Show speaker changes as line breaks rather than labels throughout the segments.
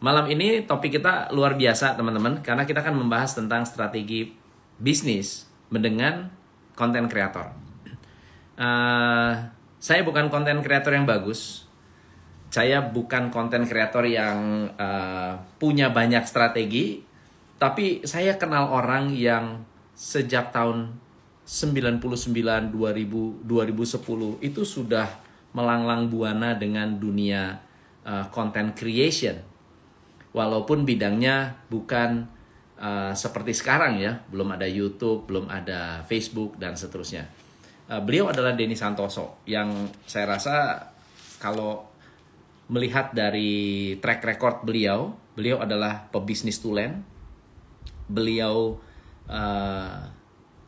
Malam ini topik kita luar biasa teman-teman karena kita akan membahas tentang strategi bisnis mendengar konten kreator. Uh, saya bukan konten kreator yang bagus. Saya bukan konten kreator yang uh, punya banyak strategi, tapi saya kenal orang yang sejak tahun 99 2000 2010 itu sudah melanglang buana dengan dunia uh, creation walaupun bidangnya bukan uh, seperti sekarang ya, belum ada YouTube, belum ada Facebook dan seterusnya. Uh, beliau adalah Denny Santoso yang saya rasa kalau melihat dari track record beliau, beliau adalah pebisnis tulen, beliau uh,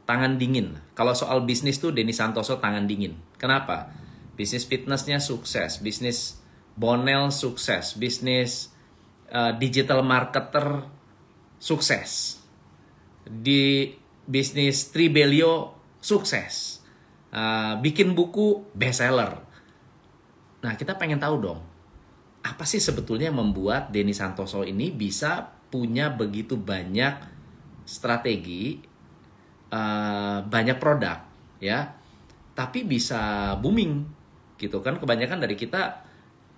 tangan dingin. Kalau soal bisnis tuh Denny Santoso tangan dingin. Kenapa? Bisnis fitnessnya sukses, bisnis Bonel sukses, bisnis uh, digital marketer sukses. Di bisnis Tribelio sukses. Uh, bikin buku bestseller. Nah, kita pengen tahu dong, apa sih sebetulnya yang membuat Denny Santoso ini bisa punya begitu banyak strategi, uh, banyak produk, ya, tapi bisa booming, gitu kan? Kebanyakan dari kita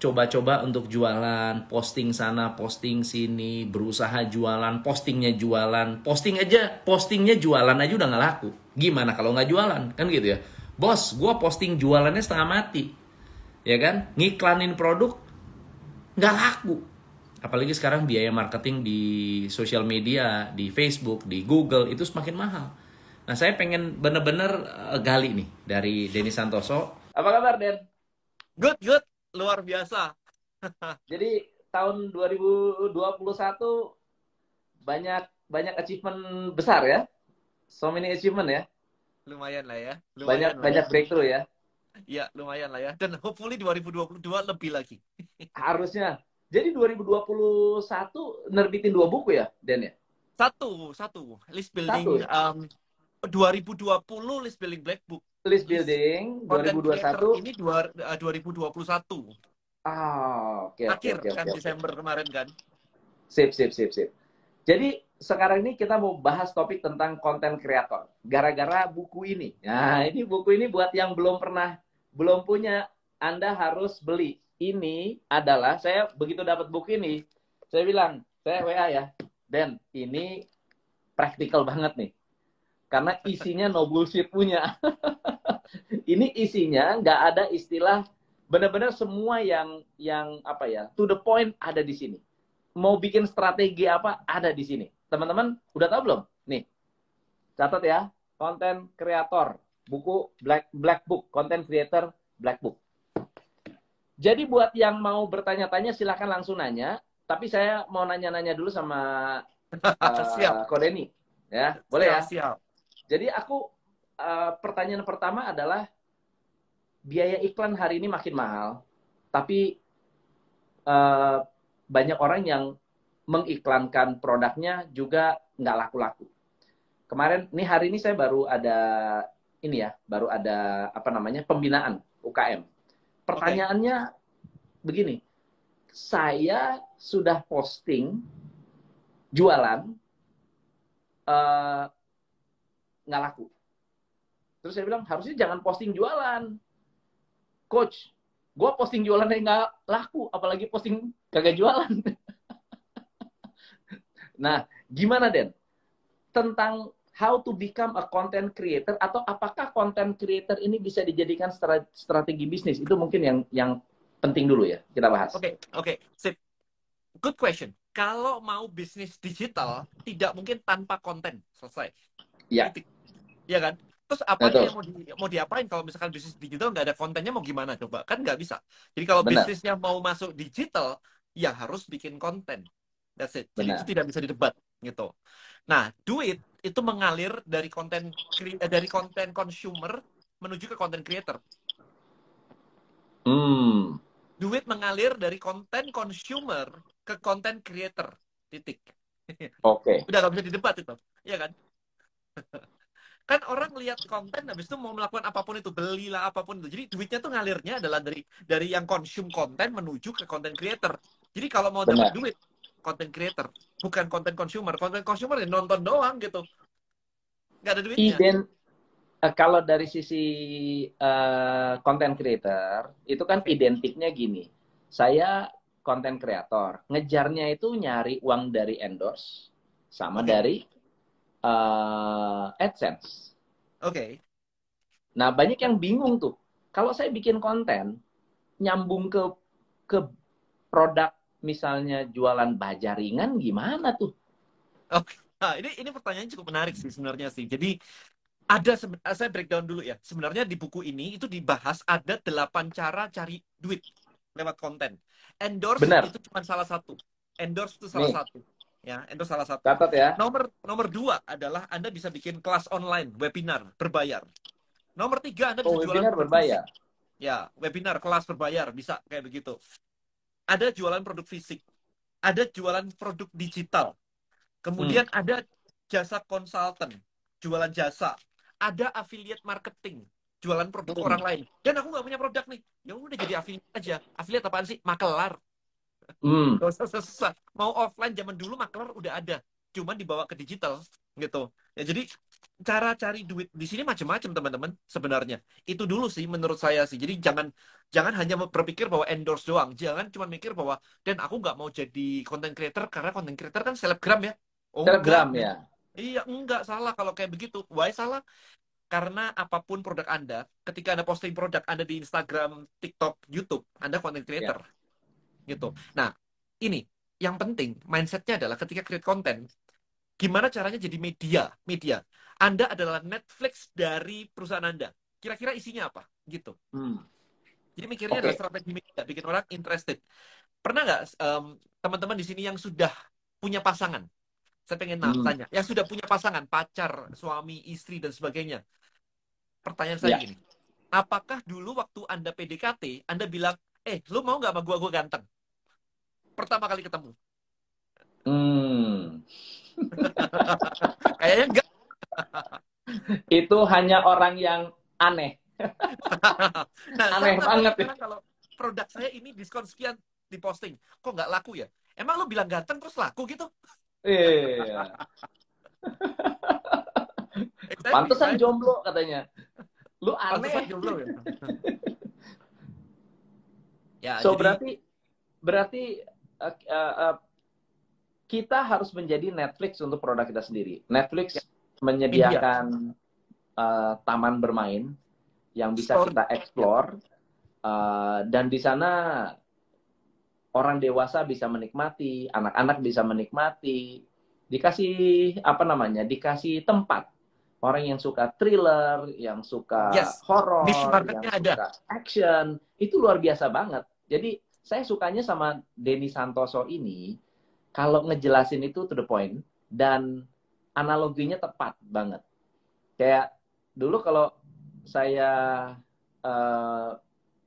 coba-coba untuk jualan, posting sana, posting sini, berusaha jualan, postingnya jualan, posting aja, postingnya jualan aja udah nggak laku. Gimana kalau nggak jualan? Kan gitu ya. Bos, gue posting jualannya setengah mati. Ya kan? Ngiklanin produk, nggak laku. Apalagi sekarang biaya marketing di sosial media, di Facebook, di Google, itu semakin mahal. Nah, saya pengen bener-bener uh, gali nih dari Denny Santoso. Apa kabar, Den?
Good, good luar biasa.
Jadi tahun 2021 banyak banyak achievement besar ya. So many achievement ya.
Lumayan lah ya.
Lumayan banyak lah banyak ya. breakthrough ya.
Iya, lumayan lah ya. Dan hopefully 2022 lebih lagi.
Harusnya. Jadi 2021 nerbitin dua buku ya, Den ya?
Satu, satu. List building satu. Um, 2020 list building black book.
List building 2021
ini dua, uh, 2021
ah oke okay,
akhir
okay,
kan okay, Desember okay. kemarin kan?
Sip sip sip sip. Jadi sekarang ini kita mau bahas topik tentang konten kreator gara-gara buku ini. Nah ini buku ini buat yang belum pernah belum punya anda harus beli. Ini adalah saya begitu dapat buku ini saya bilang saya WA ya Dan ini praktikal banget nih karena isinya no bullshit punya. ini isinya nggak ada istilah benar-benar semua yang yang apa ya to the point ada di sini. Mau bikin strategi apa ada di sini. Teman-teman udah tahu belum? Nih, catat ya, konten kreator, buku Black Black Book, konten creator Black Book. Jadi buat yang mau bertanya-tanya silahkan langsung nanya. Tapi saya mau nanya-nanya dulu sama uh, siap. Kodeni. Ya, boleh siap, ya? Siap. Jadi aku uh, pertanyaan pertama adalah biaya iklan hari ini makin mahal, tapi uh, banyak orang yang mengiklankan produknya juga nggak laku-laku. Kemarin, nih hari ini saya baru ada ini ya, baru ada apa namanya pembinaan UKM. Pertanyaannya okay. begini, saya sudah posting jualan uh, nggak laku. Terus saya bilang, harusnya jangan posting jualan. Coach, gue posting jualan yang nggak laku, apalagi posting kagak jualan. nah, gimana Den? Tentang how to become a content creator atau apakah content creator ini bisa dijadikan strategi bisnis? Itu mungkin yang yang penting dulu ya kita bahas.
Oke, okay, oke, okay. sip. Good question. Kalau mau bisnis digital, tidak mungkin tanpa konten. Selesai.
Ya.
Iya kan? Terus apa yang mau, di, mau diapain kalau misalkan bisnis digital nggak ada kontennya mau gimana coba? Kan nggak bisa. Jadi kalau Benar. bisnisnya mau masuk digital, ya harus bikin konten. That's it. Jadi Benar. itu tidak bisa didebat gitu. Nah, duit itu mengalir dari konten eh, dari konten consumer menuju ke konten creator.
Hmm.
Duit mengalir dari konten consumer ke konten creator. Titik.
Oke. Okay.
Udah nggak bisa didebat itu. Iya kan? kan orang lihat konten habis itu mau melakukan apa pun itu belilah apa pun itu jadi duitnya tuh ngalirnya adalah dari dari yang konsum konten menuju ke konten creator jadi kalau mau dapat duit content creator, bukan content consumer. Content consumer ya nonton doang gitu. Nggak ada duitnya. Ident
uh, kalau dari sisi uh, content creator, itu kan identiknya gini. Saya content creator, ngejarnya itu nyari uang dari endorse sama okay. dari uh, AdSense.
Oke. Okay.
Nah, banyak yang bingung tuh. Kalau saya bikin konten nyambung ke ke produk misalnya jualan baja ringan gimana tuh?
Oke, nah, ini ini pertanyaan cukup menarik sih sebenarnya sih. Jadi ada saya breakdown dulu ya. Sebenarnya di buku ini itu dibahas ada delapan cara cari duit lewat konten. Endorse Benar. itu cuma salah satu. Endorse itu salah Nih. satu. Ya, endorse salah satu.
Catat ya.
Nomor nomor dua adalah Anda bisa bikin kelas online, webinar berbayar. Nomor tiga Anda bisa oh, jualan
webinar berbayar.
Ya, webinar kelas berbayar bisa kayak begitu ada jualan produk fisik, ada jualan produk digital, kemudian hmm. ada jasa konsultan, jualan jasa, ada affiliate marketing, jualan produk hmm. orang lain. Dan aku nggak punya produk nih, ya udah jadi affiliate aja. Affiliate apaan sih? Makelar. Hmm. Gak usah susah. Mau offline zaman dulu makelar udah ada, cuman dibawa ke digital gitu. Ya jadi cara cari duit di sini macam-macam teman-teman sebenarnya. Itu dulu sih menurut saya sih. Jadi jangan jangan hanya berpikir bahwa endorse doang. Jangan cuma mikir bahwa dan aku nggak mau jadi content creator karena content creator kan selebgram ya.
Oh, selebgram ya.
Iya enggak salah kalau kayak begitu. Why salah? Karena apa pun produk anda ketika anda posting produk anda di Instagram TikTok YouTube anda content creator. Ya. Gitu nah ini yang penting mindsetnya adalah ketika create content gimana caranya jadi media media anda adalah Netflix dari perusahaan Anda. Kira-kira isinya apa? Gitu. Hmm. Jadi mikirnya okay. adalah strategi media, bikin orang interested. Pernah nggak um, teman-teman di sini yang sudah punya pasangan? Saya pengen hmm. tanya, yang sudah punya pasangan, pacar, suami, istri, dan sebagainya. Pertanyaan saya yeah. gini, apakah dulu waktu Anda PDKT, Anda bilang, eh, lu mau nggak sama gua, gua ganteng? Pertama kali ketemu.
Hmm.
Kayaknya enggak
itu hanya orang yang aneh.
nah, aneh banget ya. Kalau produk saya ini diskon sekian di posting, kok nggak laku ya? Emang lo bilang ganteng terus laku gitu?
Iya. Pantesan jomblo katanya. Lu aneh. jomblo ya. Ya so jadi... berarti berarti uh, uh, kita harus menjadi Netflix untuk produk kita sendiri. Netflix ya menyediakan uh, taman bermain yang bisa Store. kita explore uh, dan di sana orang dewasa bisa menikmati, anak-anak bisa menikmati, dikasih apa namanya, dikasih tempat. Orang yang suka thriller, yang suka yes. horror, yang ada. suka action, itu luar biasa banget. Jadi saya sukanya sama Denny Santoso ini, kalau ngejelasin itu to the point dan analoginya tepat banget. Kayak dulu kalau saya uh,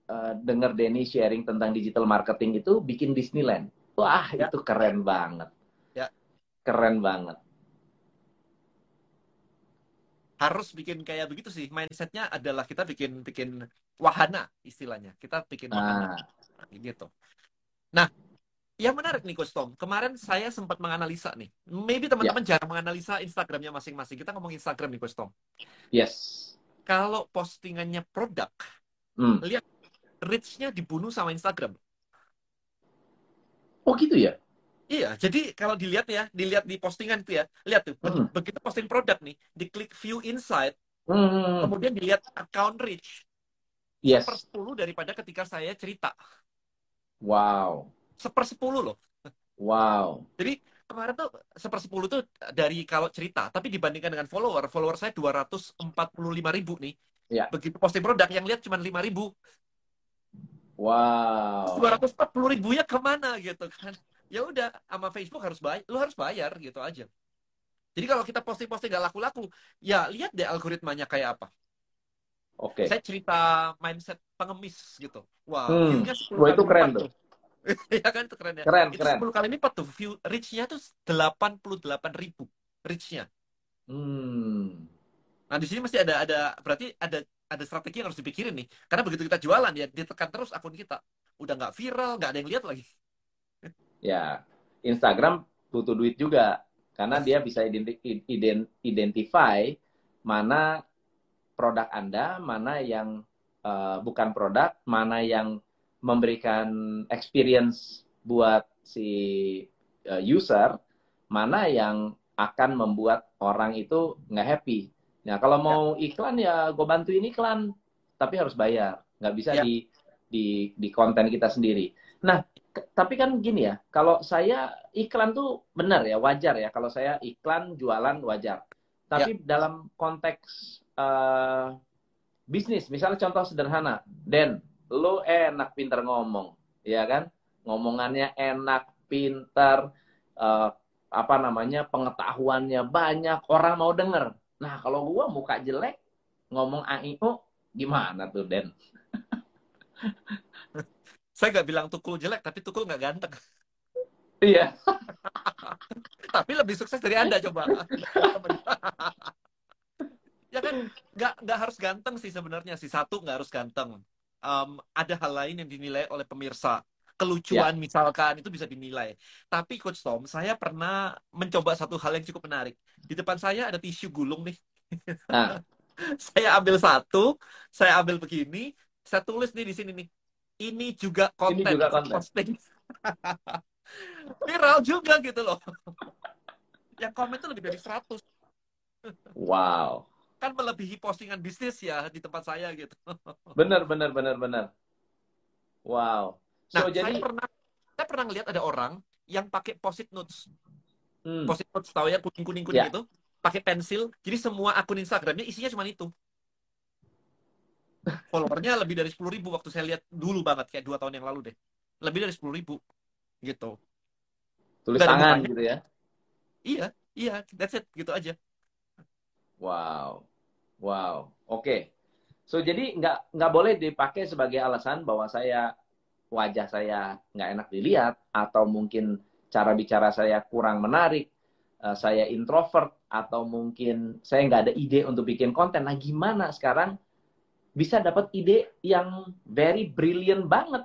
uh, dengar Denny sharing tentang digital marketing itu bikin Disneyland. Wah, ya. itu keren banget.
Ya.
Keren banget.
Harus bikin kayak begitu sih. Mindsetnya adalah kita bikin bikin wahana istilahnya. Kita bikin wahana. Nah. Gitu. Nah, yang menarik nih Coach Tom, kemarin saya sempat menganalisa nih. Maybe teman-teman yeah. jarang menganalisa Instagramnya masing-masing. Kita ngomong Instagram nih Coach Tom.
Yes.
Kalau postingannya produk, hmm. lihat reach-nya dibunuh sama Instagram.
Oh gitu ya?
Iya, jadi kalau dilihat ya, dilihat di postingan itu ya, lihat tuh, hmm. begitu posting produk nih, diklik view insight, hmm. kemudian dilihat account reach,
yes.
per 10 daripada ketika saya cerita.
Wow
sepersepuluh loh.
Wow.
Jadi kemarin tuh sepersepuluh tuh dari kalau cerita, tapi dibandingkan dengan follower, follower saya 245 ribu nih. Ya. Begitu posting produk yang lihat cuma 5 ribu.
Wow.
240 ribunya ke mana gitu kan? Ya udah, sama Facebook harus bayar, lu harus bayar gitu aja. Jadi kalau kita posting-posting gak laku-laku, ya lihat deh algoritmanya kayak apa.
Oke. Okay.
Saya cerita mindset pengemis gitu.
Wah, wow, hmm. Wah, itu keren tuh.
ya kan itu keren ya.
Keren,
itu
keren.
10 kali lipat tuh view reach-nya tuh 88 ribu reach-nya.
Hmm.
Nah, di sini masih ada ada berarti ada ada strategi yang harus dipikirin nih. Karena begitu kita jualan ya ditekan terus akun kita. Udah nggak viral, nggak ada yang lihat lagi.
Ya. Instagram butuh duit juga karena dia bisa identify mana produk Anda, mana yang uh, bukan produk, mana yang memberikan experience buat si uh, user, mana yang akan membuat orang itu nggak happy. Nah, kalau mau ya. iklan ya gue bantuin iklan, tapi harus bayar, nggak bisa ya. di di di konten kita sendiri. Nah, tapi kan gini ya, kalau saya iklan tuh benar ya, wajar ya. Kalau saya iklan jualan wajar. Tapi ya. dalam konteks uh, bisnis, misalnya contoh sederhana, Den, lo enak pinter ngomong, ya kan? Ngomongannya enak, pinter, uh, apa namanya pengetahuannya banyak, orang mau denger. Nah kalau gua muka jelek, ngomong AIO, gimana tuh Den?
Saya nggak bilang tukul jelek, tapi tukul nggak ganteng.
Iya.
tapi lebih sukses dari Anda coba. ya kan nggak nggak harus ganteng sih sebenarnya sih satu nggak harus ganteng. Um, ada hal lain yang dinilai oleh pemirsa kelucuan ya. misalkan itu bisa dinilai. Tapi Coach Tom, saya pernah mencoba satu hal yang cukup menarik. Di depan saya ada tisu gulung nih. Nah. saya ambil satu, saya ambil begini, saya tulis nih di sini nih ini juga konten, ini juga konten. posting. Viral juga gitu loh. Yang komen tuh lebih dari 100.
Wow.
Kan melebihi postingan bisnis ya di tempat saya gitu.
Bener, bener, bener, bener. Wow.
So, nah, jadi... saya pernah saya pernah ngeliat ada orang yang pakai post-it notes. Hmm. Post-it notes tahu ya kuning-kuning kuning yeah. itu, pakai pensil. Jadi semua akun Instagramnya isinya cuma itu followernya lebih dari sepuluh ribu waktu saya lihat dulu banget kayak dua tahun yang lalu deh. Lebih dari sepuluh ribu gitu.
Tulis Dan tangan gitu ya?
Iya iya that's it gitu aja.
Wow wow oke. Okay. so jadi nggak nggak boleh dipakai sebagai alasan bahwa saya wajah saya nggak enak dilihat atau mungkin cara bicara saya kurang menarik uh, saya introvert atau mungkin saya nggak ada ide untuk bikin konten. Nah gimana sekarang bisa dapat ide yang very brilliant banget.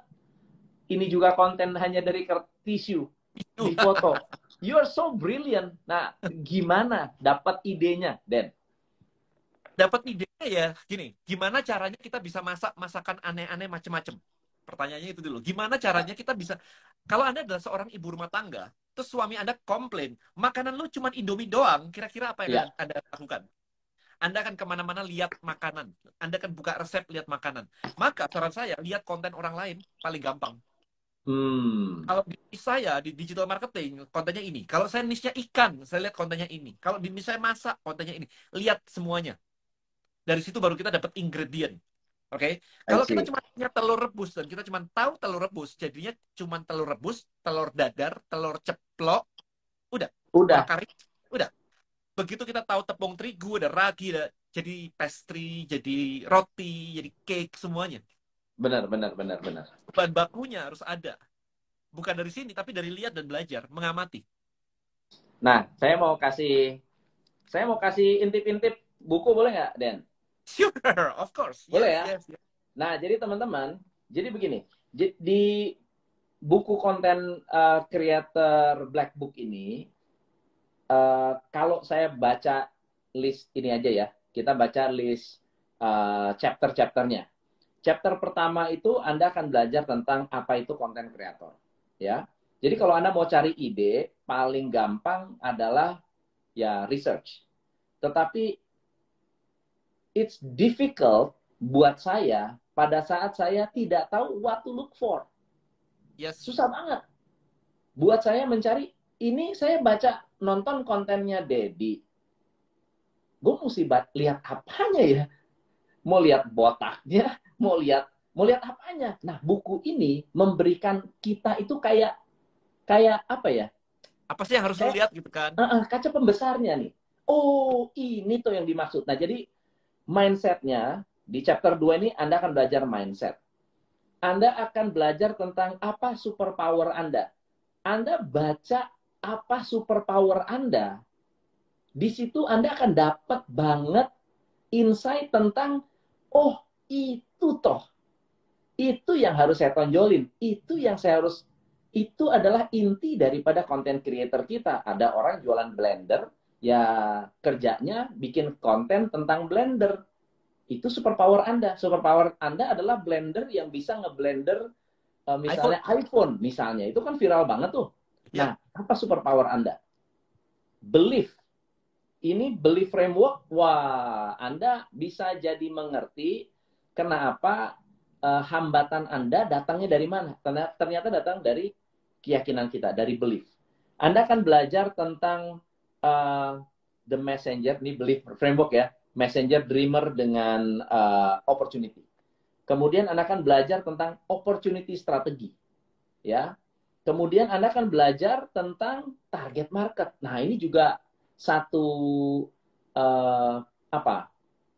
Ini juga konten hanya dari tisu di foto. You are so brilliant. Nah, gimana dapat idenya, Den?
Dapat idenya ya gini, gimana caranya kita bisa masak masakan aneh-aneh macam-macam? Pertanyaannya itu dulu. Gimana caranya kita bisa kalau Anda adalah seorang ibu rumah tangga, terus suami Anda komplain, makanan lu cuma Indomie doang, kira-kira apa yang yeah. Anda lakukan? Anda akan ke mana-mana lihat makanan. Anda akan buka resep lihat makanan. Maka saran saya lihat konten orang lain paling gampang. Hmm. Kalau di saya di digital marketing kontennya ini. Kalau saya niche-nya ikan, saya lihat kontennya ini. Kalau di niche saya masak, kontennya ini. Lihat semuanya. Dari situ baru kita dapat ingredient. Oke. Okay? Kalau kita cuma punya telur rebus dan kita cuma tahu telur rebus, jadinya cuma telur rebus, telur dadar, telur ceplok, udah.
Udah.
Kari, udah begitu kita tahu tepung terigu ada ragi ada jadi pastry jadi roti jadi cake semuanya.
Benar benar benar benar.
Bahan bakunya harus ada. Bukan dari sini tapi dari lihat dan belajar mengamati.
Nah saya mau kasih saya mau kasih intip-intip buku boleh nggak Den?
Sure of course.
Boleh yes, ya? yes, yes. nah jadi teman-teman jadi begini. Di buku konten uh, creator black book ini uh, kalau saya baca list ini aja ya, kita baca list uh, chapter-chapternya. Chapter pertama itu Anda akan belajar tentang apa itu konten kreator, ya. Jadi kalau Anda mau cari ide, paling gampang adalah ya research. Tetapi it's difficult buat saya pada saat saya tidak tahu what to look for. Yes. Susah banget. Buat saya mencari ini saya baca nonton kontennya Dedi, gue mesti lihat apanya ya? Mau lihat botaknya, mau lihat mau lihat apanya. Nah, buku ini memberikan kita itu kayak kayak apa ya?
Apa sih yang harus kayak, lihat gitu kan? Uh,
uh, kaca pembesarnya nih. Oh, ini tuh yang dimaksud. Nah, jadi mindsetnya di chapter 2 ini Anda akan belajar mindset. Anda akan belajar tentang apa superpower Anda. Anda baca apa superpower Anda, di situ Anda akan dapat banget insight tentang, oh itu toh, itu yang harus saya tonjolin, itu yang saya harus Itu adalah inti daripada konten creator kita. Ada orang jualan blender, ya kerjanya bikin konten tentang blender. Itu superpower Anda. Superpower Anda adalah blender yang bisa ngeblender uh, misalnya iPhone. iPhone misalnya. Itu kan viral banget tuh. Ya. Nah, apa superpower Anda? Belief. Ini belief framework, wah, Anda bisa jadi mengerti kenapa uh, hambatan Anda datangnya dari mana. Ternyata datang dari keyakinan kita, dari belief. Anda akan belajar tentang uh, the messenger, ini belief framework ya, messenger, dreamer dengan uh, opportunity. Kemudian Anda akan belajar tentang opportunity strategi. Ya. Kemudian Anda akan belajar tentang target market. Nah, ini juga satu uh, apa?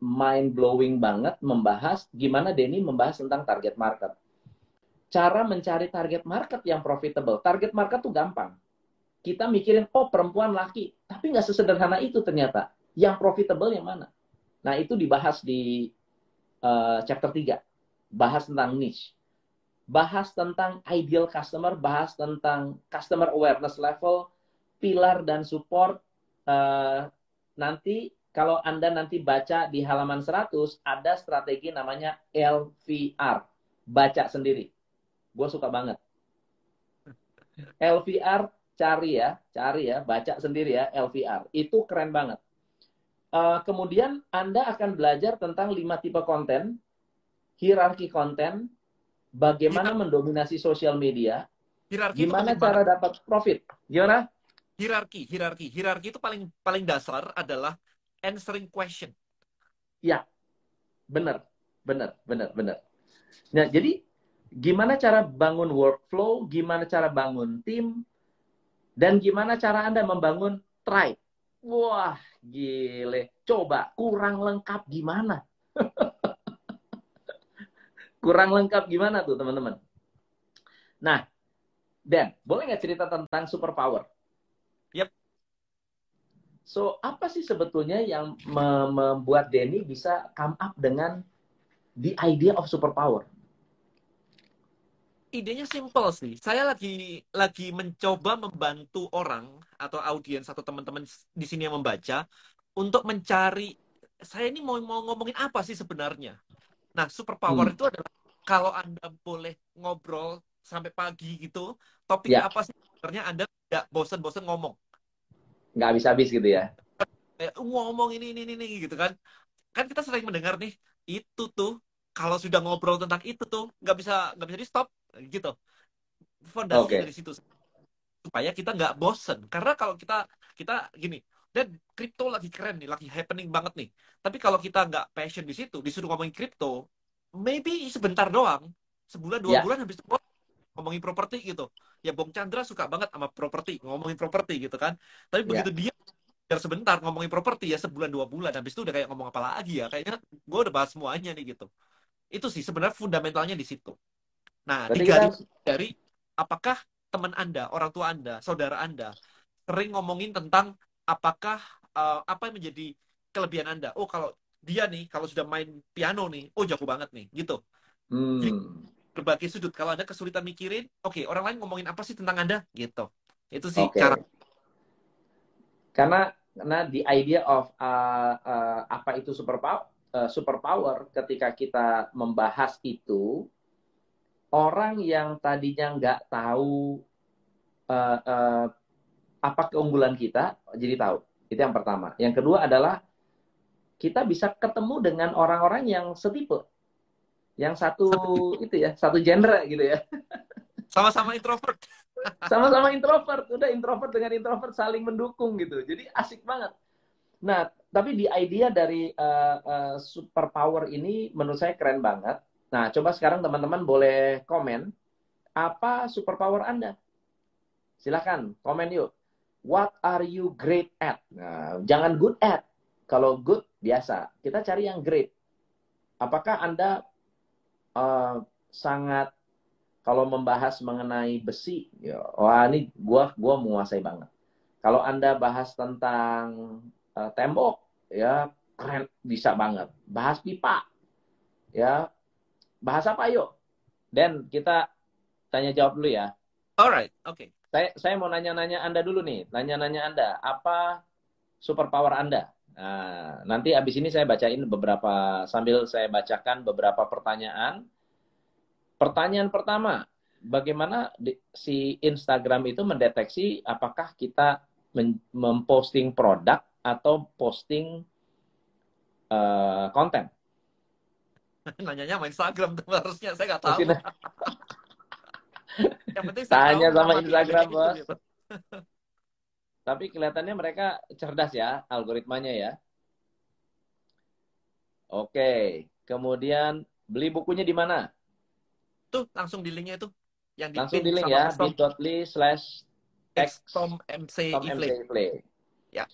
mind blowing banget membahas gimana Denny membahas tentang target market cara mencari target market yang profitable. Target market tuh gampang. Kita mikirin, oh perempuan laki. Tapi nggak sesederhana itu ternyata. Yang profitable yang mana? Nah, itu dibahas di uh, chapter 3. Bahas tentang niche. Bahas tentang ideal customer, bahas tentang customer awareness level, pilar dan support. Uh, nanti kalau Anda nanti baca di halaman 100, ada strategi namanya LVR. Baca sendiri Gue suka banget. LVR cari ya, cari ya, baca sendiri ya LVR. Itu keren banget. Uh, kemudian Anda akan belajar tentang lima tipe konten, hierarki konten, bagaimana Hierarki. mendominasi sosial media, hierarki gimana cara dapat profit. Gimana?
Hierarki, hierarki, hierarki itu paling paling dasar adalah answering question.
Ya, benar, benar, benar, benar. Nah, jadi gimana cara bangun workflow, gimana cara bangun tim, dan gimana cara Anda membangun tribe. Wah, gile. Coba, kurang lengkap gimana? kurang lengkap gimana tuh, teman-teman? Nah, Dan, boleh nggak cerita tentang superpower?
Yep.
So, apa sih sebetulnya yang membuat Denny bisa come up dengan the idea of superpower?
idenya simple sih. Saya lagi lagi mencoba membantu orang atau audiens atau teman-teman di sini yang membaca untuk mencari saya ini mau mau ngomongin apa sih sebenarnya. Nah, superpower hmm. itu adalah kalau Anda boleh ngobrol sampai pagi gitu, topik ya. apa sih sebenarnya Anda tidak bosan-bosan ngomong.
Nggak habis-habis gitu ya.
Eh, ngomong ini, ini, ini, gitu kan. Kan kita sering mendengar nih, itu tuh kalau sudah ngobrol tentang itu tuh nggak bisa nggak bisa di stop gitu fondasi okay. dari situ supaya kita nggak bosen karena kalau kita kita gini dan kripto lagi keren nih lagi happening banget nih. Tapi kalau kita nggak passion di situ disuruh ngomongin kripto maybe sebentar doang sebulan dua yeah. bulan habis itu ngomongin properti gitu. Ya Bong Chandra suka banget sama properti ngomongin properti gitu kan. Tapi begitu yeah. dia biar sebentar ngomongin properti ya sebulan dua bulan habis itu udah kayak ngomong apa lagi ya. Kayaknya gue udah bahas semuanya nih gitu. Itu sih sebenarnya fundamentalnya di situ. Nah, Berarti digali kita... dari apakah teman Anda, orang tua Anda, saudara Anda sering ngomongin tentang apakah uh, apa yang menjadi kelebihan Anda. Oh, kalau dia nih kalau sudah main piano nih, oh jago banget nih, gitu. Hmm. Jadi, berbagai sudut. Kalau Anda kesulitan mikirin, oke, okay, orang lain ngomongin apa sih tentang Anda? Gitu. Itu sih okay. cara
karena karena the idea of uh, uh, apa itu superpower uh, superpower ketika kita membahas itu orang yang tadinya nggak tahu uh, uh, apa keunggulan kita jadi tahu. Itu yang pertama. Yang kedua adalah kita bisa ketemu dengan orang-orang yang setipe. Yang satu itu ya, satu genre gitu ya.
Sama-sama introvert.
Sama-sama introvert. Udah introvert dengan introvert saling mendukung gitu. Jadi asik banget. Nah, tapi di idea dari uh, uh, superpower ini menurut saya keren banget Nah, coba sekarang teman-teman boleh komen apa superpower Anda. Silakan komen yuk. What are you great at? Nah, jangan good at. Kalau good biasa, kita cari yang great. Apakah Anda uh, sangat kalau membahas mengenai besi, ya, wah ini gua gua menguasai banget. Kalau Anda bahas tentang uh, tembok, ya keren bisa banget. Bahas pipa, ya Bahas apa yuk? Dan kita tanya jawab dulu ya.
Alright, oke. Okay.
Saya saya mau nanya-nanya Anda dulu nih, nanya-nanya Anda, apa superpower Anda? Nah, nanti abis ini saya bacain beberapa sambil saya bacakan beberapa pertanyaan. Pertanyaan pertama, bagaimana si Instagram itu mendeteksi apakah kita memposting produk atau posting uh, konten?
Nanyanya sama Instagram tuh harusnya saya nggak tahu.
Yang penting tanya sama Instagram bos. Gitu. Tapi kelihatannya mereka cerdas ya algoritmanya ya. Oke, kemudian beli bukunya di mana?
Tuh langsung di linknya itu.
Yang di langsung di link ya bit.ly slash
Tom MC Ifle.
Ya.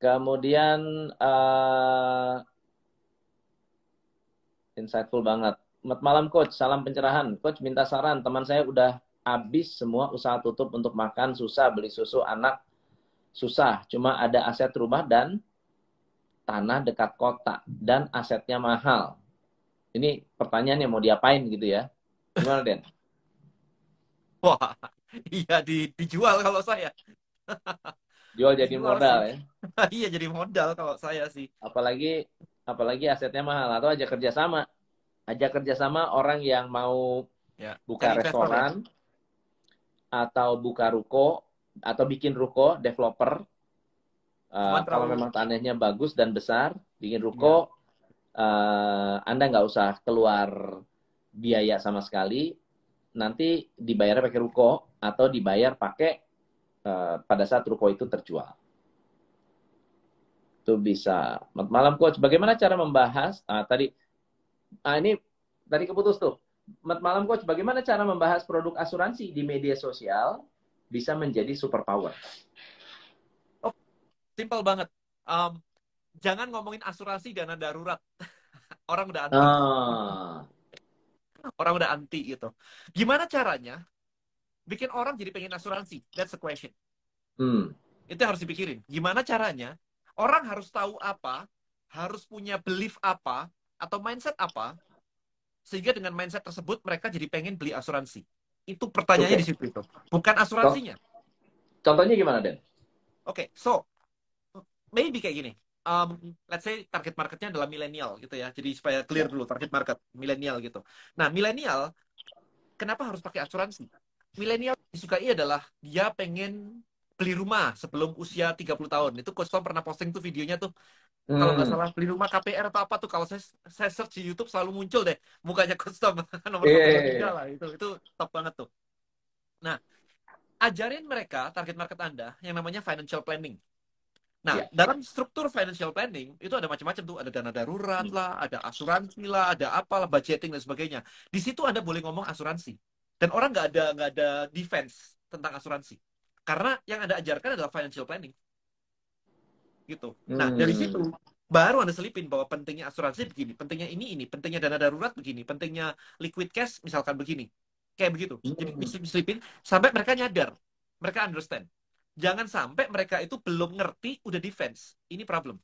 Kemudian uh, insightful banget. Selamat malam coach, salam pencerahan. Coach minta saran, teman saya udah habis semua usaha tutup untuk makan, susah beli susu anak, susah. Cuma ada aset rumah dan tanah dekat kota dan asetnya mahal. Ini pertanyaannya mau diapain gitu ya? Gimana Den?
Wah, iya di, dijual kalau saya.
Jual jadi dijual modal sih. ya?
iya jadi modal kalau saya sih.
Apalagi apalagi asetnya mahal atau aja kerjasama ajak kerjasama orang yang mau ya. buka Cari restoran ya? atau buka ruko atau bikin ruko developer uh, kalau memang tanahnya bagus dan besar bikin ruko ya. uh, anda nggak usah keluar biaya sama sekali nanti dibayar pakai ruko atau dibayar pakai uh, pada saat ruko itu terjual itu bisa malam coach bagaimana cara membahas uh, tadi ah, ini tadi keputus tuh. Malam coach, bagaimana cara membahas produk asuransi di media sosial bisa menjadi superpower?
Oh, simple banget. Um, jangan ngomongin asuransi dana darurat. Orang udah anti. Ah. Orang udah anti gitu. Gimana caranya bikin orang jadi pengen asuransi? That's the question. Hmm. Itu harus dipikirin. Gimana caranya orang harus tahu apa, harus punya belief apa, atau mindset apa sehingga dengan mindset tersebut mereka jadi pengen beli asuransi. Itu pertanyaannya okay. di situ itu. Bukan asuransinya.
Contohnya gimana, Den?
Oke, okay, so maybe kayak gini. Um, let's say target marketnya adalah milenial gitu ya. Jadi supaya clear dulu target market milenial gitu. Nah, milenial kenapa harus pakai asuransi? Milenial disukai adalah dia pengen beli rumah sebelum usia 30 tahun. Itu Coach Tom pernah posting tuh videonya tuh Hmm. Kalau nggak salah beli rumah KPR atau apa tuh kalau saya saya search di YouTube selalu muncul deh mukanya custom nomor yeah. Iya, iya. lah itu itu top banget tuh. Nah, ajarin mereka target market Anda yang namanya financial planning. Nah, yeah. dalam struktur financial planning itu ada macam-macam tuh, ada dana darurat hmm. lah, ada asuransi lah, ada apalah budgeting dan sebagainya. Di situ Anda boleh ngomong asuransi. Dan orang nggak ada nggak ada defense tentang asuransi. Karena yang Anda ajarkan adalah financial planning gitu. Nah, hmm. dari situ baru Anda selipin bahwa pentingnya asuransi begini, pentingnya ini ini, pentingnya dana darurat begini, pentingnya liquid cash misalkan begini. Kayak begitu. Hmm. Jadi diselipin sampai mereka nyadar, mereka understand. Jangan sampai mereka itu belum ngerti udah defense. Ini problem.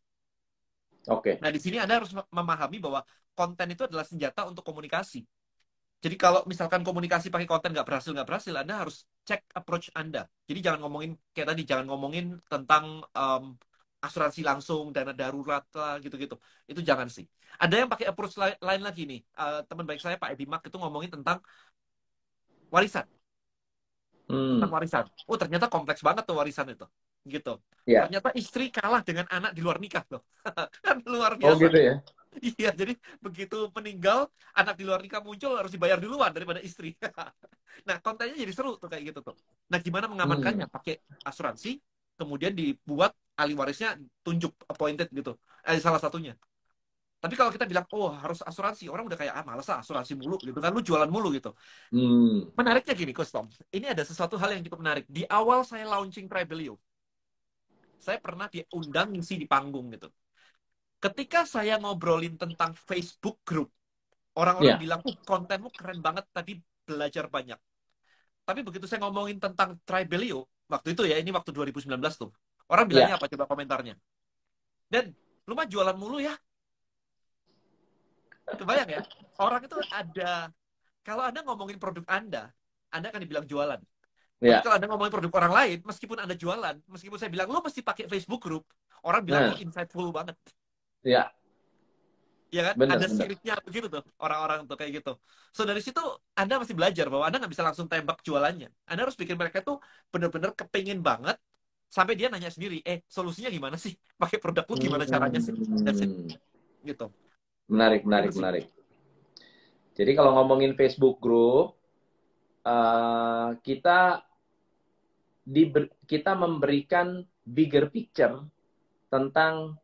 Oke. Okay.
Nah, di sini Anda harus memahami bahwa konten itu adalah senjata untuk komunikasi. Jadi kalau misalkan komunikasi pakai konten nggak berhasil nggak berhasil, Anda harus cek approach Anda. Jadi jangan ngomongin kayak tadi, jangan ngomongin tentang um, asuransi langsung, dana darurat lah gitu-gitu. Itu jangan sih. Ada yang pakai approach lain lagi nih. Uh, teman baik saya Pak Edi Mak itu ngomongin tentang warisan. Hmm. Tentang warisan. Oh ternyata kompleks banget tuh warisan itu. Gitu. Yeah. Ternyata istri kalah dengan anak di luar nikah loh. kan luar biasa.
Oh gitu ya?
Iya, jadi begitu meninggal, anak di luar nikah muncul harus dibayar duluan daripada istri. nah, kontennya jadi seru tuh kayak gitu tuh. Nah, gimana mengamankannya? Hmm. Pakai asuransi, kemudian dibuat ahli warisnya tunjuk appointed gitu. Eh, salah satunya. Tapi kalau kita bilang, oh harus asuransi, orang udah kayak, ah males lah asuransi mulu gitu kan, lu jualan mulu gitu. Hmm. Menariknya gini, Custom. Ini ada sesuatu hal yang cukup menarik. Di awal saya launching Tribelio, saya pernah diundang ngisi di panggung gitu. Ketika saya ngobrolin tentang Facebook group, orang-orang yeah. bilang, uh kontenmu keren banget, tadi belajar banyak. Tapi begitu saya ngomongin tentang Tribelio, waktu itu ya, ini waktu 2019 tuh, Orang bilangnya yeah. apa coba komentarnya? Dan lu mah jualan mulu ya. Kebayang ya? Orang itu ada kalau Anda ngomongin produk Anda, Anda akan dibilang jualan. Yeah. kalau Anda ngomongin produk orang lain, meskipun Anda jualan, meskipun saya bilang, lo mesti pakai Facebook Group, orang bilang, nah. insightful banget.
Iya.
Ya kan? Bener, ada spiritnya begitu tuh, orang-orang tuh kayak gitu. So dari situ Anda masih belajar bahwa Anda nggak bisa langsung tembak jualannya. Anda harus bikin mereka tuh bener-bener kepingin banget, sampai dia nanya sendiri, eh solusinya gimana sih? Pakai produk lu gimana caranya sih? That's it. Hmm. Gitu.
Menarik, menarik, menarik. Jadi kalau ngomongin Facebook Group, uh, kita diber, kita memberikan bigger picture tentang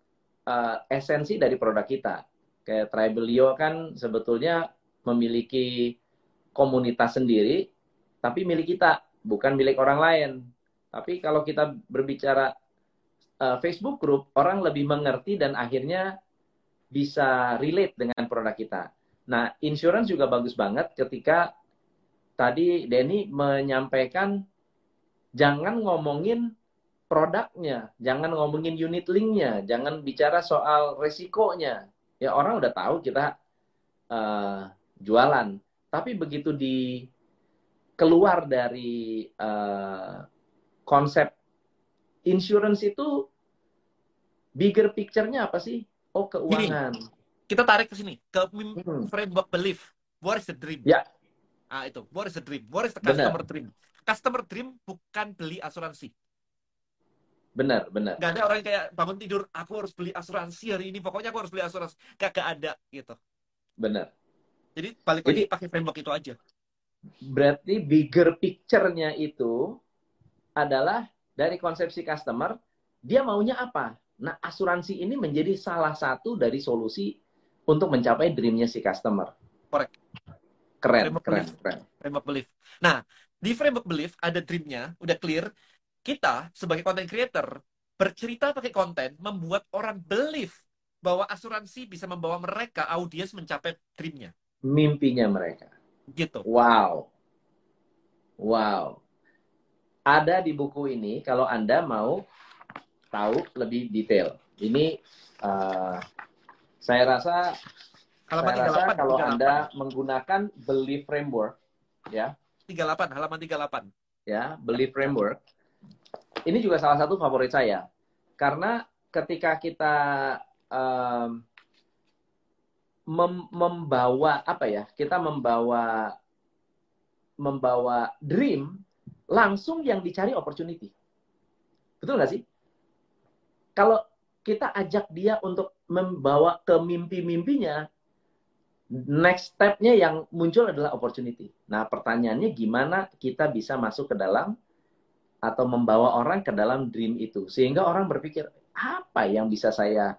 uh, esensi dari produk kita. Kayak Tribelio kan sebetulnya memiliki komunitas sendiri, tapi milik kita, bukan milik orang lain. Tapi kalau kita berbicara uh, Facebook Group, orang lebih mengerti dan akhirnya bisa relate dengan produk kita. Nah, insurance juga bagus banget ketika tadi Denny menyampaikan jangan ngomongin produknya, jangan ngomongin unit linknya, jangan bicara soal resikonya. Ya orang udah tahu kita uh, jualan, tapi begitu di keluar dari uh, konsep insurance itu bigger picture-nya apa sih? Oh keuangan. Gini,
kita tarik ke sini ke hmm. framework belief. What is the dream?
Ya.
Ah itu. What is the dream? What is the customer Bener. dream? customer dream bukan beli asuransi.
Benar, benar.
Gak ada orang yang kayak bangun tidur, aku harus beli asuransi hari ini, pokoknya aku harus beli asuransi. Gak, gak ada gitu.
Benar.
Jadi balik Jadi, lagi pakai framework itu aja.
Berarti bigger picture-nya itu adalah dari konsepsi customer, dia maunya apa? Nah, asuransi ini menjadi salah satu dari solusi untuk mencapai dreamnya si customer.
Correct.
Keren, framework keren,
belief. keren. Framework belief. Nah, di framework belief ada dreamnya, udah clear. Kita sebagai content creator bercerita pakai konten membuat orang believe bahwa asuransi bisa membawa mereka audiens mencapai dreamnya.
Mimpinya mereka.
Gitu.
Wow. Wow. Ada di buku ini kalau Anda mau tahu lebih detail. Ini uh, saya rasa halaman saya 38, rasa kalau 38. Anda menggunakan belief framework ya
38, halaman 38.
Ya, beli framework. Ini juga salah satu favorit saya. Karena ketika kita um, mem membawa apa ya? Kita membawa membawa dream langsung yang dicari opportunity. Betul nggak sih? Kalau kita ajak dia untuk membawa ke mimpi-mimpinya, next step-nya yang muncul adalah opportunity. Nah, pertanyaannya gimana kita bisa masuk ke dalam atau membawa orang ke dalam dream itu sehingga orang berpikir apa yang bisa saya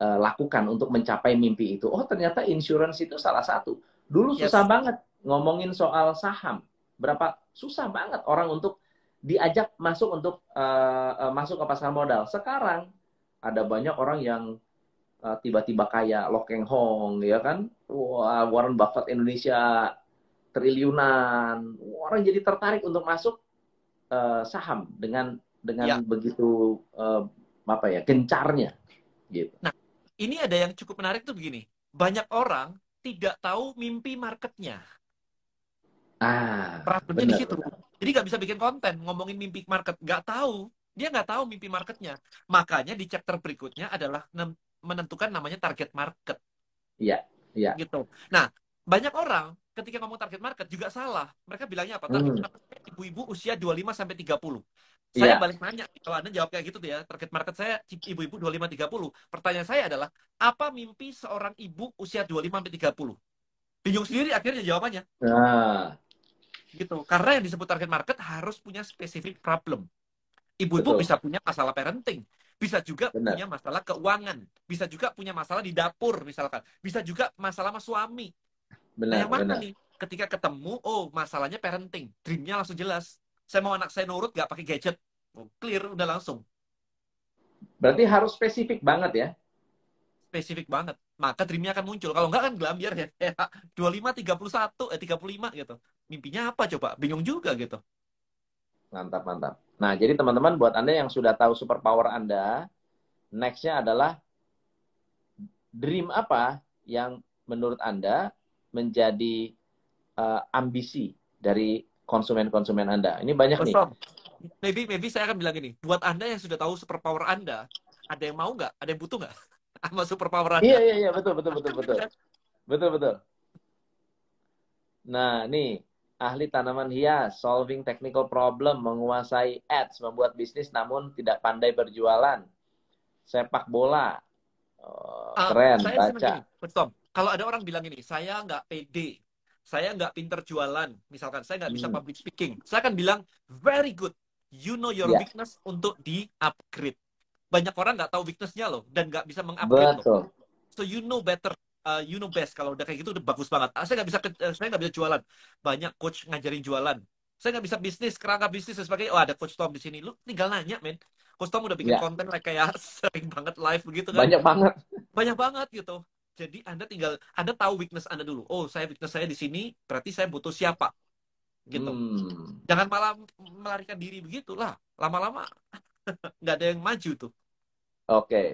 uh, lakukan untuk mencapai mimpi itu. Oh, ternyata insurance itu salah satu. Dulu yes. susah banget ngomongin soal saham. Berapa susah banget orang untuk diajak masuk untuk uh, uh, masuk ke pasar modal. Sekarang ada banyak orang yang eh, tiba-tiba kayak Lo Keng Hong ya kan wah Warren Buffett Indonesia triliunan orang jadi tertarik untuk masuk uh, saham dengan dengan ya. begitu uh, apa ya gencarnya gitu
nah ini ada yang cukup menarik tuh begini banyak orang tidak tahu mimpi marketnya
ah
problemnya di situ jadi nggak bisa bikin konten ngomongin mimpi market nggak tahu dia nggak tahu mimpi marketnya makanya di chapter berikutnya adalah menentukan namanya target market.
Iya, iya.
Gitu. Nah, banyak orang ketika ngomong target market juga salah. Mereka bilangnya apa? Target hmm. market ibu-ibu usia 25 sampai 30. Saya yeah. balik nanya, kalau Anda jawab kayak gitu tuh ya, target market saya ibu-ibu 25 30. Pertanyaan saya adalah, apa mimpi seorang ibu usia 25 sampai 30? Bingung sendiri akhirnya jawabannya.
Nah.
Gitu. Karena yang disebut target market harus punya spesifik problem. Ibu-ibu bisa punya masalah parenting, bisa juga Benar. punya masalah keuangan, bisa juga punya masalah di dapur misalkan, bisa juga masalah sama suami. Benar, nah, yang mana benar. nih? Ketika ketemu, oh masalahnya parenting, dreamnya langsung jelas. Saya mau anak saya nurut gak pakai gadget, oh, clear udah langsung.
Berarti harus spesifik banget ya?
Spesifik banget. Maka dreamnya akan muncul. Kalau enggak kan gelambiar ya. 25, 31, eh 35 gitu. Mimpinya apa coba? Bingung juga gitu.
Mantap, mantap. Nah, jadi teman-teman buat Anda yang sudah tahu superpower Anda, next-nya adalah dream apa yang menurut Anda menjadi uh, ambisi dari konsumen-konsumen Anda? Ini banyak nih.
Maybe, maybe saya akan bilang ini, buat Anda yang sudah tahu superpower Anda, ada yang mau nggak? Ada yang butuh nggak? Sama superpower Anda?
Iya, iya, iya, betul, betul, betul, betul. Betul, betul. Nah, nih, ahli tanaman hias, solving technical problem, menguasai ads, membuat bisnis namun tidak pandai berjualan, sepak bola, oh, keren, saya baca.
Betul. Kalau ada orang bilang ini, saya nggak pede, saya nggak pinter jualan, misalkan saya nggak bisa hmm. public speaking, saya akan bilang very good, you know your yeah. weakness untuk di upgrade. Banyak orang nggak tahu weaknessnya loh dan nggak bisa mengupgrade loh. So you know better uh, you know best kalau udah kayak gitu udah bagus banget. Ah, saya nggak bisa uh, saya nggak bisa jualan. Banyak coach ngajarin jualan. Saya nggak bisa bisnis, kerangka bisnis dan sebagainya. Oh ada coach Tom di sini. Lu tinggal nanya, men. Coach Tom udah bikin yeah. konten kayak sering banget live begitu
kan. Banyak banget.
Banyak banget gitu. Jadi Anda tinggal Anda tahu weakness Anda dulu. Oh, saya weakness saya di sini, berarti saya butuh siapa? Gitu. Hmm. Jangan malah melarikan diri begitulah. Lama-lama nggak ada yang maju tuh.
Oke. Okay.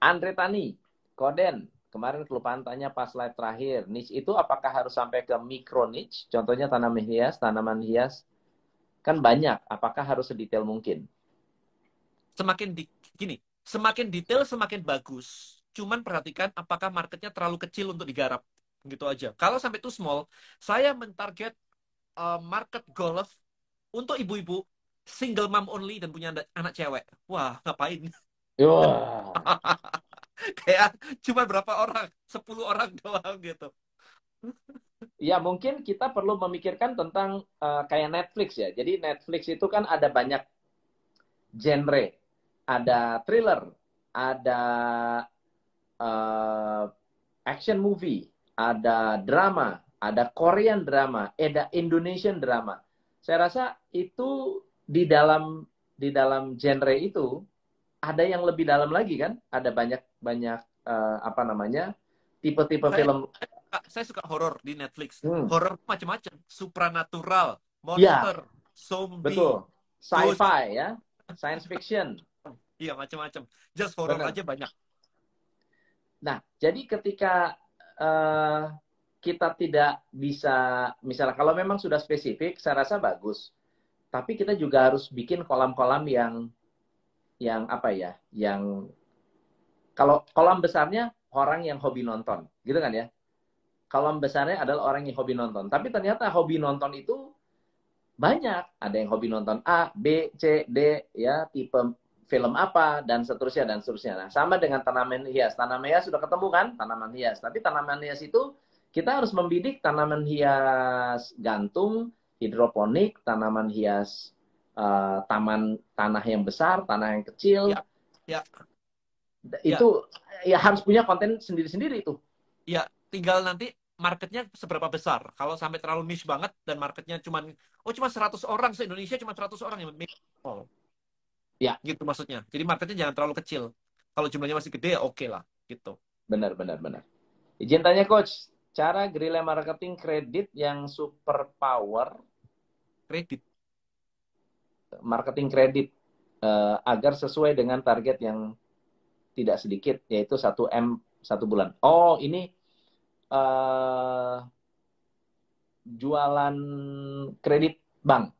Andre Tani, Koden, kemarin kelupaan tanya pas live terakhir, niche itu apakah harus sampai ke micro niche? Contohnya tanaman hias, tanaman hias kan banyak. Apakah harus sedetail mungkin?
Semakin di, gini, semakin detail semakin bagus. Cuman perhatikan apakah marketnya terlalu kecil untuk digarap, gitu aja. Kalau sampai itu small, saya mentarget uh, market golf untuk ibu-ibu single mom only dan punya anak cewek. Wah, ngapain? Wah. kayak cuma berapa orang 10 orang doang gitu
ya mungkin kita perlu memikirkan tentang uh, kayak Netflix ya jadi Netflix itu kan ada banyak genre ada thriller ada uh, action movie ada drama ada Korean drama ada Indonesian drama saya rasa itu di dalam di dalam genre itu ada yang lebih dalam lagi kan ada banyak banyak uh, apa namanya tipe-tipe film.
Saya suka horor di Netflix. Hmm. Horor macam-macam, supranatural, monster, ya, zombie,
betul, sci-fi ya, science fiction.
Iya macam-macam. Just horor aja banyak.
Nah, jadi ketika uh, kita tidak bisa, misalnya kalau memang sudah spesifik, saya rasa bagus. Tapi kita juga harus bikin kolam-kolam yang, yang apa ya, yang kalau kolam besarnya orang yang hobi nonton, gitu kan ya. Kolam besarnya adalah orang yang hobi nonton. Tapi ternyata hobi nonton itu banyak. Ada yang hobi nonton A, B, C, D, ya tipe film apa dan seterusnya dan seterusnya. Nah, sama dengan tanaman hias. Tanaman hias sudah ketemu kan? Tanaman hias. Tapi tanaman hias itu kita harus membidik tanaman hias gantung, hidroponik, tanaman hias uh, taman tanah yang besar, tanah yang kecil. Ya. ya. Itu ya. ya harus punya konten sendiri-sendiri itu.
Ya, tinggal nanti marketnya seberapa besar. Kalau sampai terlalu niche banget dan marketnya cuma oh cuma 100 orang se Indonesia cuma 100 orang yang oh. Ya, gitu maksudnya. Jadi marketnya jangan terlalu kecil. Kalau jumlahnya masih gede ya oke okay lah, gitu.
Benar, benar, benar. Izin tanya coach, cara guerrilla marketing kredit yang super power
kredit
marketing kredit uh, agar sesuai dengan target yang tidak sedikit yaitu 1 M satu bulan. Oh, ini uh, jualan kredit bank.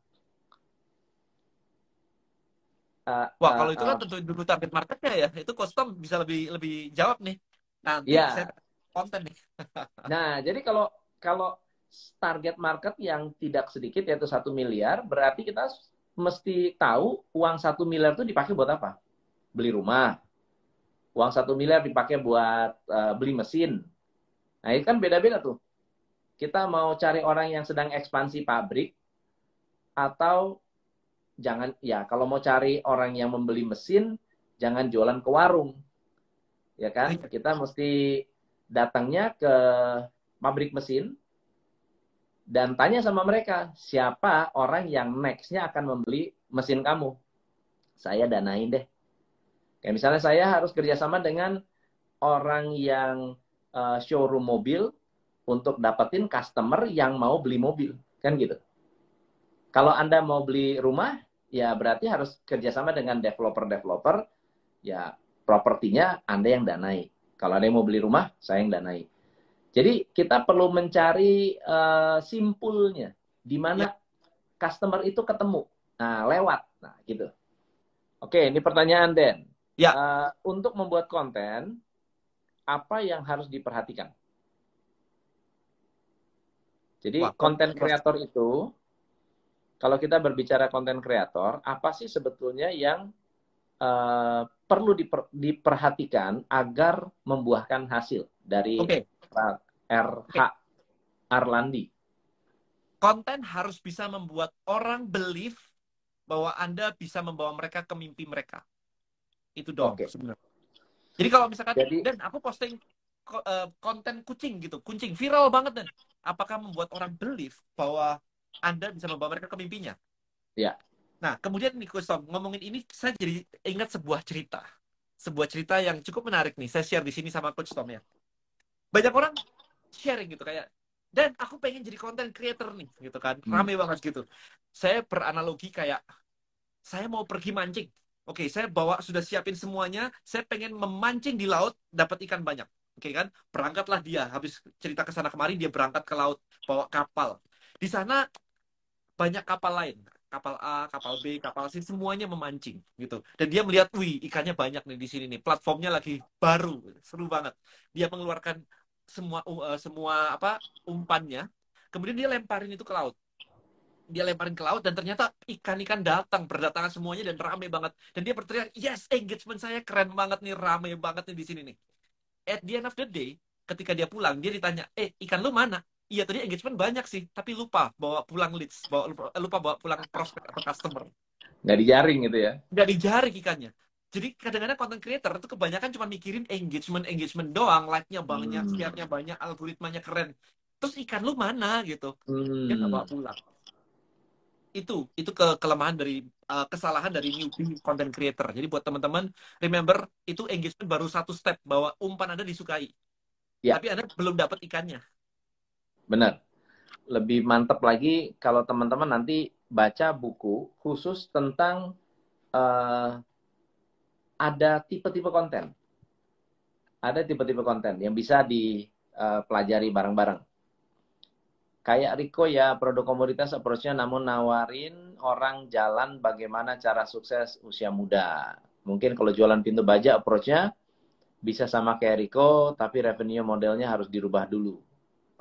Uh, Wah, kalau itu kan tentu dulu target marketnya ya. Itu custom bisa lebih lebih jawab nih. Nanti
ya.
saya konten nih.
nah, jadi kalau kalau target market yang tidak sedikit yaitu satu miliar, berarti kita mesti tahu uang satu miliar itu dipakai buat apa? Beli rumah, uang satu miliar dipakai buat uh, beli mesin. Nah, itu kan beda-beda tuh. Kita mau cari orang yang sedang ekspansi pabrik atau jangan ya kalau mau cari orang yang membeli mesin jangan jualan ke warung. Ya kan? Iya. Kita mesti datangnya ke pabrik mesin dan tanya sama mereka siapa orang yang nextnya akan membeli mesin kamu. Saya danain deh Kayak misalnya saya harus kerjasama dengan orang yang uh, showroom mobil untuk dapetin customer yang mau beli mobil, kan gitu. Kalau Anda mau beli rumah, ya berarti harus kerjasama dengan developer-developer, ya propertinya Anda yang danai. Kalau Anda yang mau beli rumah, saya yang danai. Jadi kita perlu mencari uh, simpulnya, di mana ya. customer itu ketemu. Nah, lewat. Nah, gitu. Oke, ini pertanyaan Den. Ya. Uh, untuk membuat konten, apa yang harus diperhatikan? Jadi konten kreator itu, kalau kita berbicara konten kreator, apa sih sebetulnya yang uh, perlu diper, diperhatikan agar membuahkan hasil dari okay. RH okay. Arlandi?
Konten harus bisa membuat orang believe bahwa Anda bisa membawa mereka ke mimpi mereka. Itu dong okay. sebenarnya. Jadi kalau misalkan Jadi, dan aku posting uh, konten kucing gitu, kucing viral banget dan apakah membuat orang believe bahwa Anda bisa membawa mereka ke mimpinya?
Ya.
Nah, kemudian nih Kustom, ngomongin ini saya jadi ingat sebuah cerita. Sebuah cerita yang cukup menarik nih. Saya share di sini sama Coach Tom ya. Banyak orang sharing gitu kayak dan aku pengen jadi content creator nih gitu kan. Hmm. Rame banget gitu. Saya beranalogi kayak saya mau pergi mancing. Oke, saya bawa sudah siapin semuanya. Saya pengen memancing di laut dapat ikan banyak. Oke kan? Berangkatlah dia. Habis cerita ke sana kemarin dia berangkat ke laut bawa kapal. Di sana banyak kapal lain. Kapal A, kapal B, kapal C semuanya memancing gitu. Dan dia melihat, "Wih, ikannya banyak nih di sini nih. Platformnya lagi baru. Seru banget." Dia mengeluarkan semua uh, semua apa umpannya. Kemudian dia lemparin itu ke laut dia lemparin ke laut dan ternyata ikan-ikan datang berdatangan semuanya dan rame banget dan dia berteriak yes engagement saya keren banget nih rame banget nih di sini nih at the end of the day ketika dia pulang dia ditanya eh ikan lu mana iya tadi engagement banyak sih tapi lupa bawa pulang leads bawa lupa bawa pulang prospek atau customer
nggak dijaring gitu ya
nggak dijaring ikannya jadi kadang-kadang content creator itu kebanyakan cuma mikirin engagement engagement doang like-nya banyak hmm. share-nya banyak algoritmanya keren terus ikan lu mana gitu hmm. dia nggak bawa pulang itu itu ke kelemahan dari uh, kesalahan dari newbie content creator. Jadi buat teman-teman remember itu engagement baru satu step bahwa umpan Anda disukai. Ya. Tapi Anda belum dapat ikannya.
Benar. Lebih mantap lagi kalau teman-teman nanti baca buku khusus tentang uh, ada tipe-tipe konten. Ada tipe-tipe konten yang bisa dipelajari uh, bareng-bareng kayak Riko ya produk komoditas approach-nya namun nawarin orang jalan bagaimana cara sukses usia muda. Mungkin kalau jualan pintu baja approach-nya bisa sama kayak Riko tapi revenue modelnya harus dirubah dulu.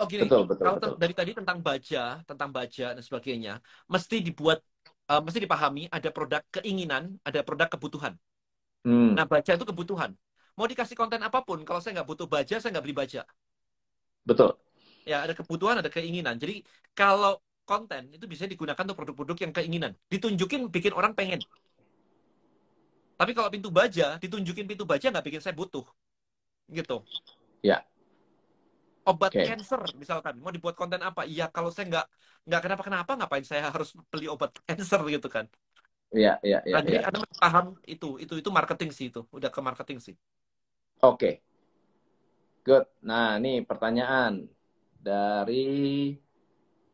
Oh gini, betul, betul, kalau betul. dari tadi tentang baja, tentang baja dan sebagainya, mesti dibuat, uh, mesti dipahami ada produk keinginan, ada produk kebutuhan. Hmm. Nah baja itu kebutuhan. Mau dikasih konten apa pun, kalau saya nggak butuh baja, saya nggak beli baja.
Betul
ya ada kebutuhan ada keinginan jadi kalau konten itu bisa digunakan untuk produk-produk yang keinginan ditunjukin bikin orang pengen tapi kalau pintu baja ditunjukin pintu baja nggak bikin saya butuh gitu
ya
obat okay. cancer misalkan mau dibuat konten apa iya kalau saya nggak nggak kenapa kenapa ngapain saya harus beli obat cancer gitu kan
Iya, iya, iya.
Nah, jadi ya. Anda paham itu, itu itu marketing sih itu, udah ke marketing sih.
Oke. Okay. Good. Nah, ini pertanyaan dari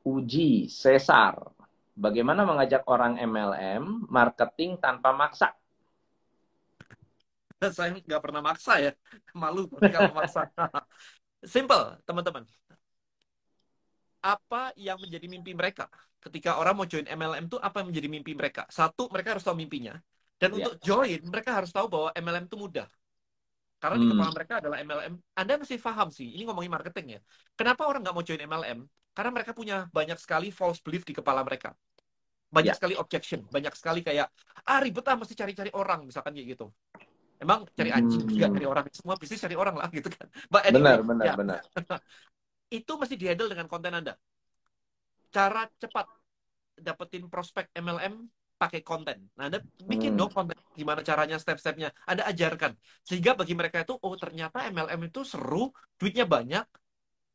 Uji Cesar. Bagaimana mengajak orang MLM marketing tanpa maksa?
Saya nggak pernah maksa ya, malu kalau maksa. Simple, teman-teman. Apa yang menjadi mimpi mereka? Ketika orang mau join MLM itu apa yang menjadi mimpi mereka? Satu, mereka harus tahu mimpinya. Dan yeah. untuk join, mereka harus tahu bahwa MLM itu mudah. Karena hmm. di kepala mereka adalah MLM. Anda mesti paham sih, ini ngomongin marketing ya. Kenapa orang nggak mau join MLM? Karena mereka punya banyak sekali false belief di kepala mereka. Banyak ya. sekali objection, banyak sekali kayak, ah ribet ah mesti cari-cari orang, misalkan kayak gitu. Emang cari anjing, hmm. juga cari orang. Semua bisnis cari orang lah gitu kan.
But anyway, benar, benar, ya. benar.
itu mesti dihandle dengan konten Anda. Cara cepat dapetin prospek MLM pakai konten. Nah, Anda bikin hmm. dong konten gimana caranya step-stepnya. Anda ajarkan. Sehingga bagi mereka itu, oh ternyata MLM itu seru, duitnya banyak.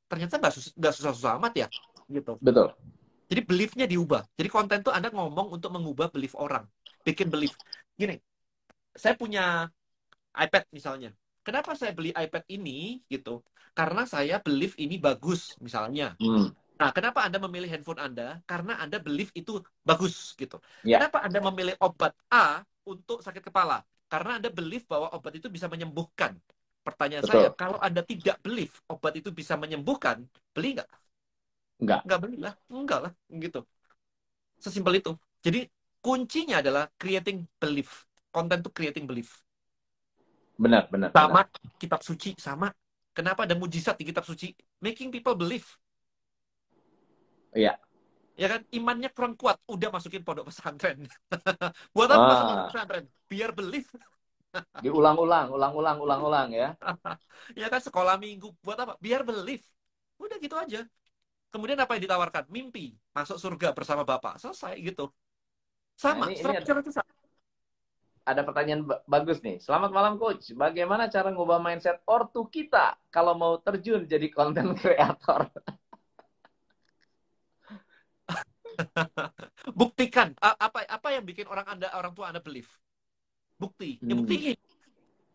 Ternyata nggak susah, susah-susah amat ya. gitu.
Betul.
Jadi beliefnya diubah. Jadi konten tuh Anda ngomong untuk mengubah belief orang. Bikin belief. Gini, saya punya iPad misalnya. Kenapa saya beli iPad ini gitu? Karena saya belief ini bagus misalnya. Hmm. Nah, kenapa Anda memilih handphone Anda? Karena Anda believe itu bagus gitu. Yeah. Kenapa Anda memilih obat A untuk sakit kepala? Karena Anda believe bahwa obat itu bisa menyembuhkan. Pertanyaan Betul. saya, kalau Anda tidak believe obat itu bisa menyembuhkan, beli nggak?
Nggak.
Nggak beli lah. Nggak lah. Gitu. Sesimpel itu. Jadi kuncinya adalah creating belief. Konten itu creating belief.
Benar, benar.
Sama benar. kitab suci, sama. Kenapa ada mujizat di kitab suci? Making people believe.
Iya.
Ya kan, imannya kurang kuat, udah masukin pondok pesantren. Buat apa ah. pesantren? Biar believe.
Diulang-ulang, ulang-ulang, ulang-ulang ya.
ya kan sekolah minggu buat apa? Biar believe. Udah gitu aja. Kemudian apa yang ditawarkan? Mimpi, masuk surga bersama Bapak. Selesai gitu. Sama, nah, ini, ini ada,
ada pertanyaan bagus nih. Selamat malam coach. Bagaimana cara ngubah mindset ortu kita kalau mau terjun jadi konten kreator?
Buktikan apa apa yang bikin orang Anda orang tua Anda believe. Bukti. Ya hmm. buktiin.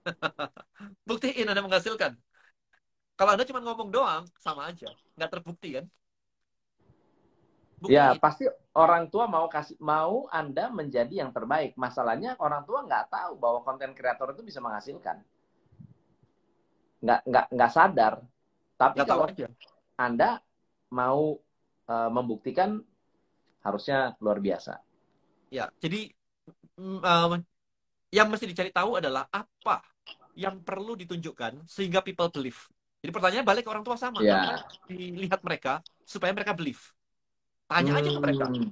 buktiin Anda menghasilkan. Kalau Anda cuma ngomong doang, sama aja. Nggak terbukti kan?
Bukti. Ya pasti orang tua mau kasih mau anda menjadi yang terbaik. Masalahnya orang tua nggak tahu bahwa konten kreator itu bisa menghasilkan. Nggak nggak nggak sadar. Tapi gak kalau aja. anda mau uh, membuktikan harusnya luar biasa.
Ya jadi um, yang mesti dicari tahu adalah apa yang perlu ditunjukkan sehingga people believe. Jadi pertanyaan balik ke orang tua sama. Ya. Dilihat mereka supaya mereka believe Tanya aja ke mereka. Hmm.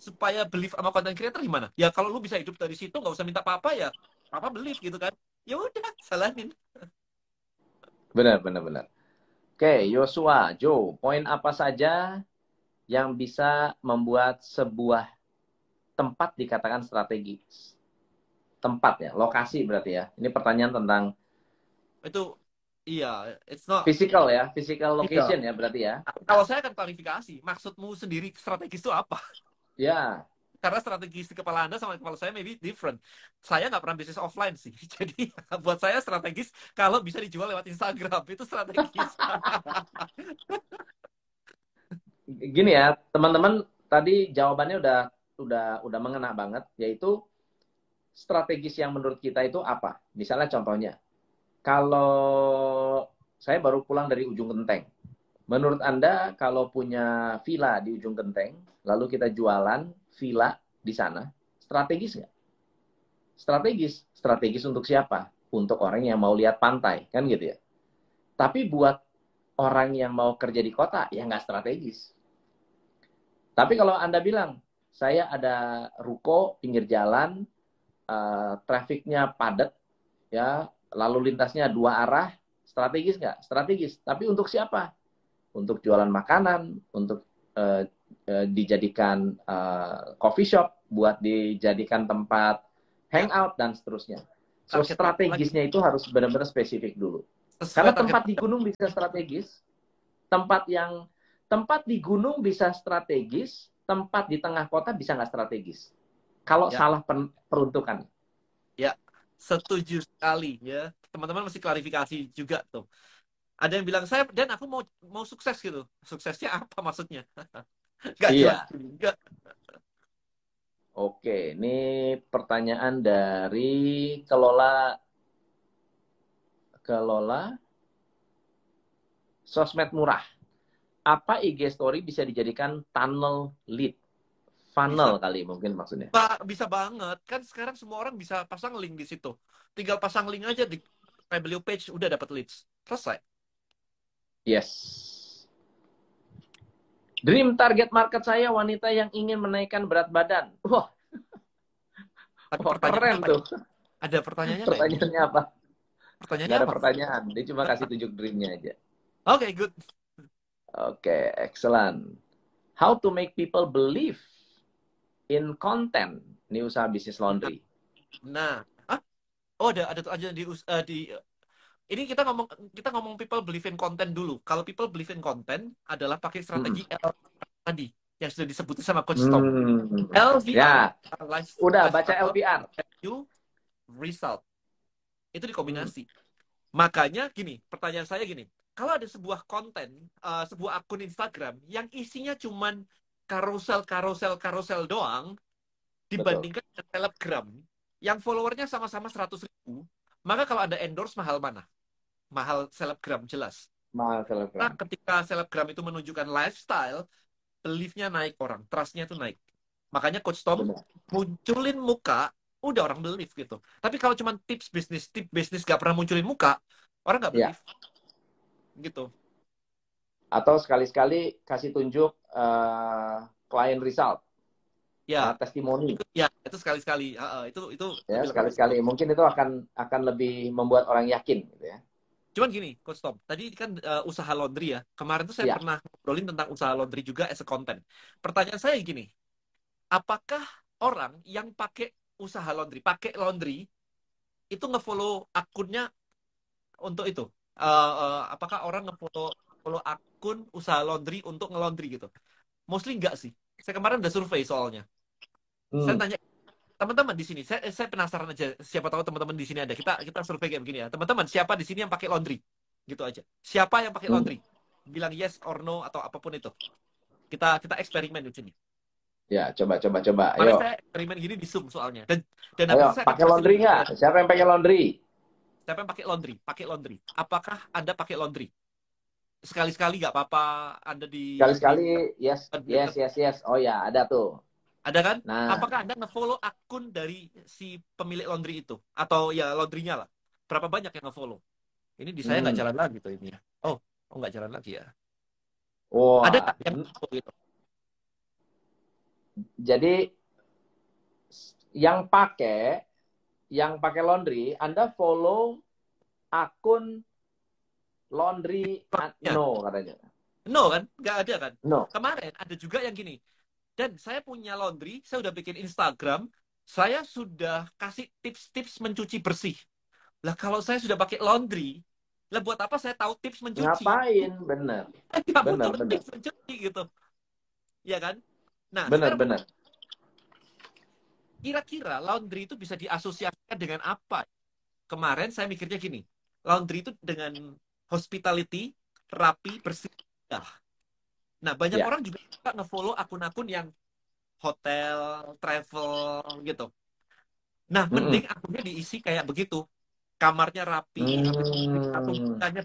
Supaya believe sama content creator gimana? Ya kalau lu bisa hidup dari situ nggak usah minta apa-apa ya. Apa believe gitu kan. Ya udah, salahin.
Benar, benar, benar. Oke, Yosua, Joe, poin apa saja yang bisa membuat sebuah tempat dikatakan strategis? Tempat ya, lokasi berarti ya. Ini pertanyaan tentang
itu Iya, it's not
physical ya, physical location ya berarti ya.
Kalau saya akan klarifikasi, maksudmu sendiri strategis itu apa?
Ya.
Karena strategis di kepala Anda sama kepala saya maybe different. Saya nggak pernah bisnis offline sih. Jadi buat saya strategis kalau bisa dijual lewat Instagram itu strategis.
Gini ya, teman-teman tadi jawabannya udah udah udah mengena banget yaitu strategis yang menurut kita itu apa? Misalnya contohnya, kalau saya baru pulang dari ujung genteng, menurut Anda kalau punya villa di ujung genteng, lalu kita jualan villa di sana, strategis nggak? Strategis. Strategis untuk siapa? Untuk orang yang mau lihat pantai, kan gitu ya. Tapi buat orang yang mau kerja di kota, ya nggak strategis. Tapi kalau Anda bilang, saya ada ruko pinggir jalan, uh, trafficnya padat, ya lalu lintasnya dua arah, strategis nggak? Strategis. Tapi untuk siapa? Untuk jualan makanan, untuk uh, uh, dijadikan uh, coffee shop, buat dijadikan tempat hangout dan seterusnya. So strategisnya itu harus benar-benar spesifik dulu. Karena tempat di gunung bisa strategis, tempat yang tempat di gunung bisa strategis, tempat di tengah kota bisa nggak strategis. Kalau ya. salah peruntukan.
Ya, setuju sekali ya teman-teman mesti klarifikasi juga tuh. Ada yang bilang saya dan aku mau mau sukses gitu. Suksesnya apa maksudnya?
Gak iya. juga. Oke, ini pertanyaan dari kelola. Kelola. Sosmed murah. Apa IG story bisa dijadikan tunnel lead? Funnel bisa, kali mungkin maksudnya.
Bisa banget. Kan sekarang semua orang bisa pasang link di situ. Tinggal pasang link aja di Rebelio page udah dapat leads. Selesai.
Yes. Dream target market saya wanita yang ingin menaikkan berat badan. Wah.
Ada Wah, keren tuh. Ada pertanyaannya
Pertanyaannya apa?
Pertanyaannya
ada apa? pertanyaan. Dia cuma kasih tunjuk dreamnya aja.
Oke, okay, good.
Oke, okay, excellent. How to make people believe in content nih usaha bisnis laundry.
Nah, ah? oh ada ada aja di uh, di ini kita ngomong kita ngomong people believe in content dulu. Kalau people believe in content adalah pakai strategi hmm. L tadi yang sudah disebut sama coach Tom. Hmm.
LVR. Ya. Udah baca LVR.
You result. Itu dikombinasi. Hmm. Makanya gini, pertanyaan saya gini. Kalau ada sebuah konten, uh, sebuah akun Instagram yang isinya cuman karusel karusel karusel doang dibandingkan dengan telegram yang followernya sama-sama 100 ribu maka kalau ada endorse mahal mana mahal selebgram jelas
mahal selebgram
nah, ketika selebgram itu menunjukkan lifestyle beliefnya naik orang trustnya itu naik Makanya Coach Tom Benar. munculin muka, udah orang believe gitu. Tapi kalau cuma tips bisnis, tips bisnis gak pernah munculin muka, orang gak iya. believe. Ya. Gitu.
Atau sekali-sekali kasih tunjuk uh, client result. Ya, uh, testimoni.
ya, itu sekali-sekali. Uh, itu itu
ya, sekali-sekali. Mungkin itu akan akan lebih membuat orang yakin gitu ya.
Cuman gini, Coach Tom, tadi kan uh, usaha laundry ya. Kemarin tuh saya ya. pernah ngobrolin tentang usaha laundry juga as a content. Pertanyaan saya gini, apakah orang yang pakai usaha laundry, pakai laundry, itu ngefollow akunnya untuk itu? Uh, uh, apakah orang ngefollow follow akun usaha laundry untuk ngelondri gitu? Mostly enggak sih. Saya kemarin udah survei soalnya. Hmm. Saya tanya teman-teman di sini, saya saya penasaran aja siapa tahu teman-teman di sini ada. Kita kita survei kayak begini ya. Teman-teman, siapa di sini yang pakai laundry? Gitu aja. Siapa yang pakai hmm. laundry? Bilang yes or no atau apa pun itu. Kita kita eksperimen di sini.
Ya, coba coba coba. Ayo.
saya eksperimen gini di Zoom soalnya. Dan
dan Ayo, saya pakai laundry nggak? Siapa yang pakai laundry?
Siapa yang pakai laundry? Pakai laundry. Apakah Anda pakai laundry? Sekali-sekali nggak apa-apa Anda di
Sekali-sekali yes, yes, yes, yes. Oh ya, ada tuh.
Ada kan? Nah. Apakah Anda nge-follow akun dari si pemilik laundry itu? Atau ya laundrynya lah? Berapa banyak yang nge-follow? Ini di saya nggak hmm. jalan lagi tuh ini ya. Oh, oh nggak jalan lagi ya.
Wow. Ada tak yang gitu? Jadi yang pakai yang pakai laundry, Anda follow akun laundry ya. no katanya.
No kan? Nggak ada kan?
No.
Kemarin ada juga yang gini dan saya punya laundry, saya udah bikin Instagram, saya sudah kasih tips-tips mencuci bersih. Lah kalau saya sudah pakai laundry, lah buat apa saya tahu tips mencuci?
Ngapain? Bener.
tips mencuci gitu. Ya kan?
Nah, benar benar.
Kira-kira laundry itu bisa diasosiasikan dengan apa? Kemarin saya mikirnya gini, laundry itu dengan hospitality, rapi, bersih. Nah, banyak yeah. orang juga suka nge-follow akun-akun yang hotel, travel gitu. Nah, mm-hmm. mending akunnya diisi kayak begitu. Kamarnya rapi, mm. atau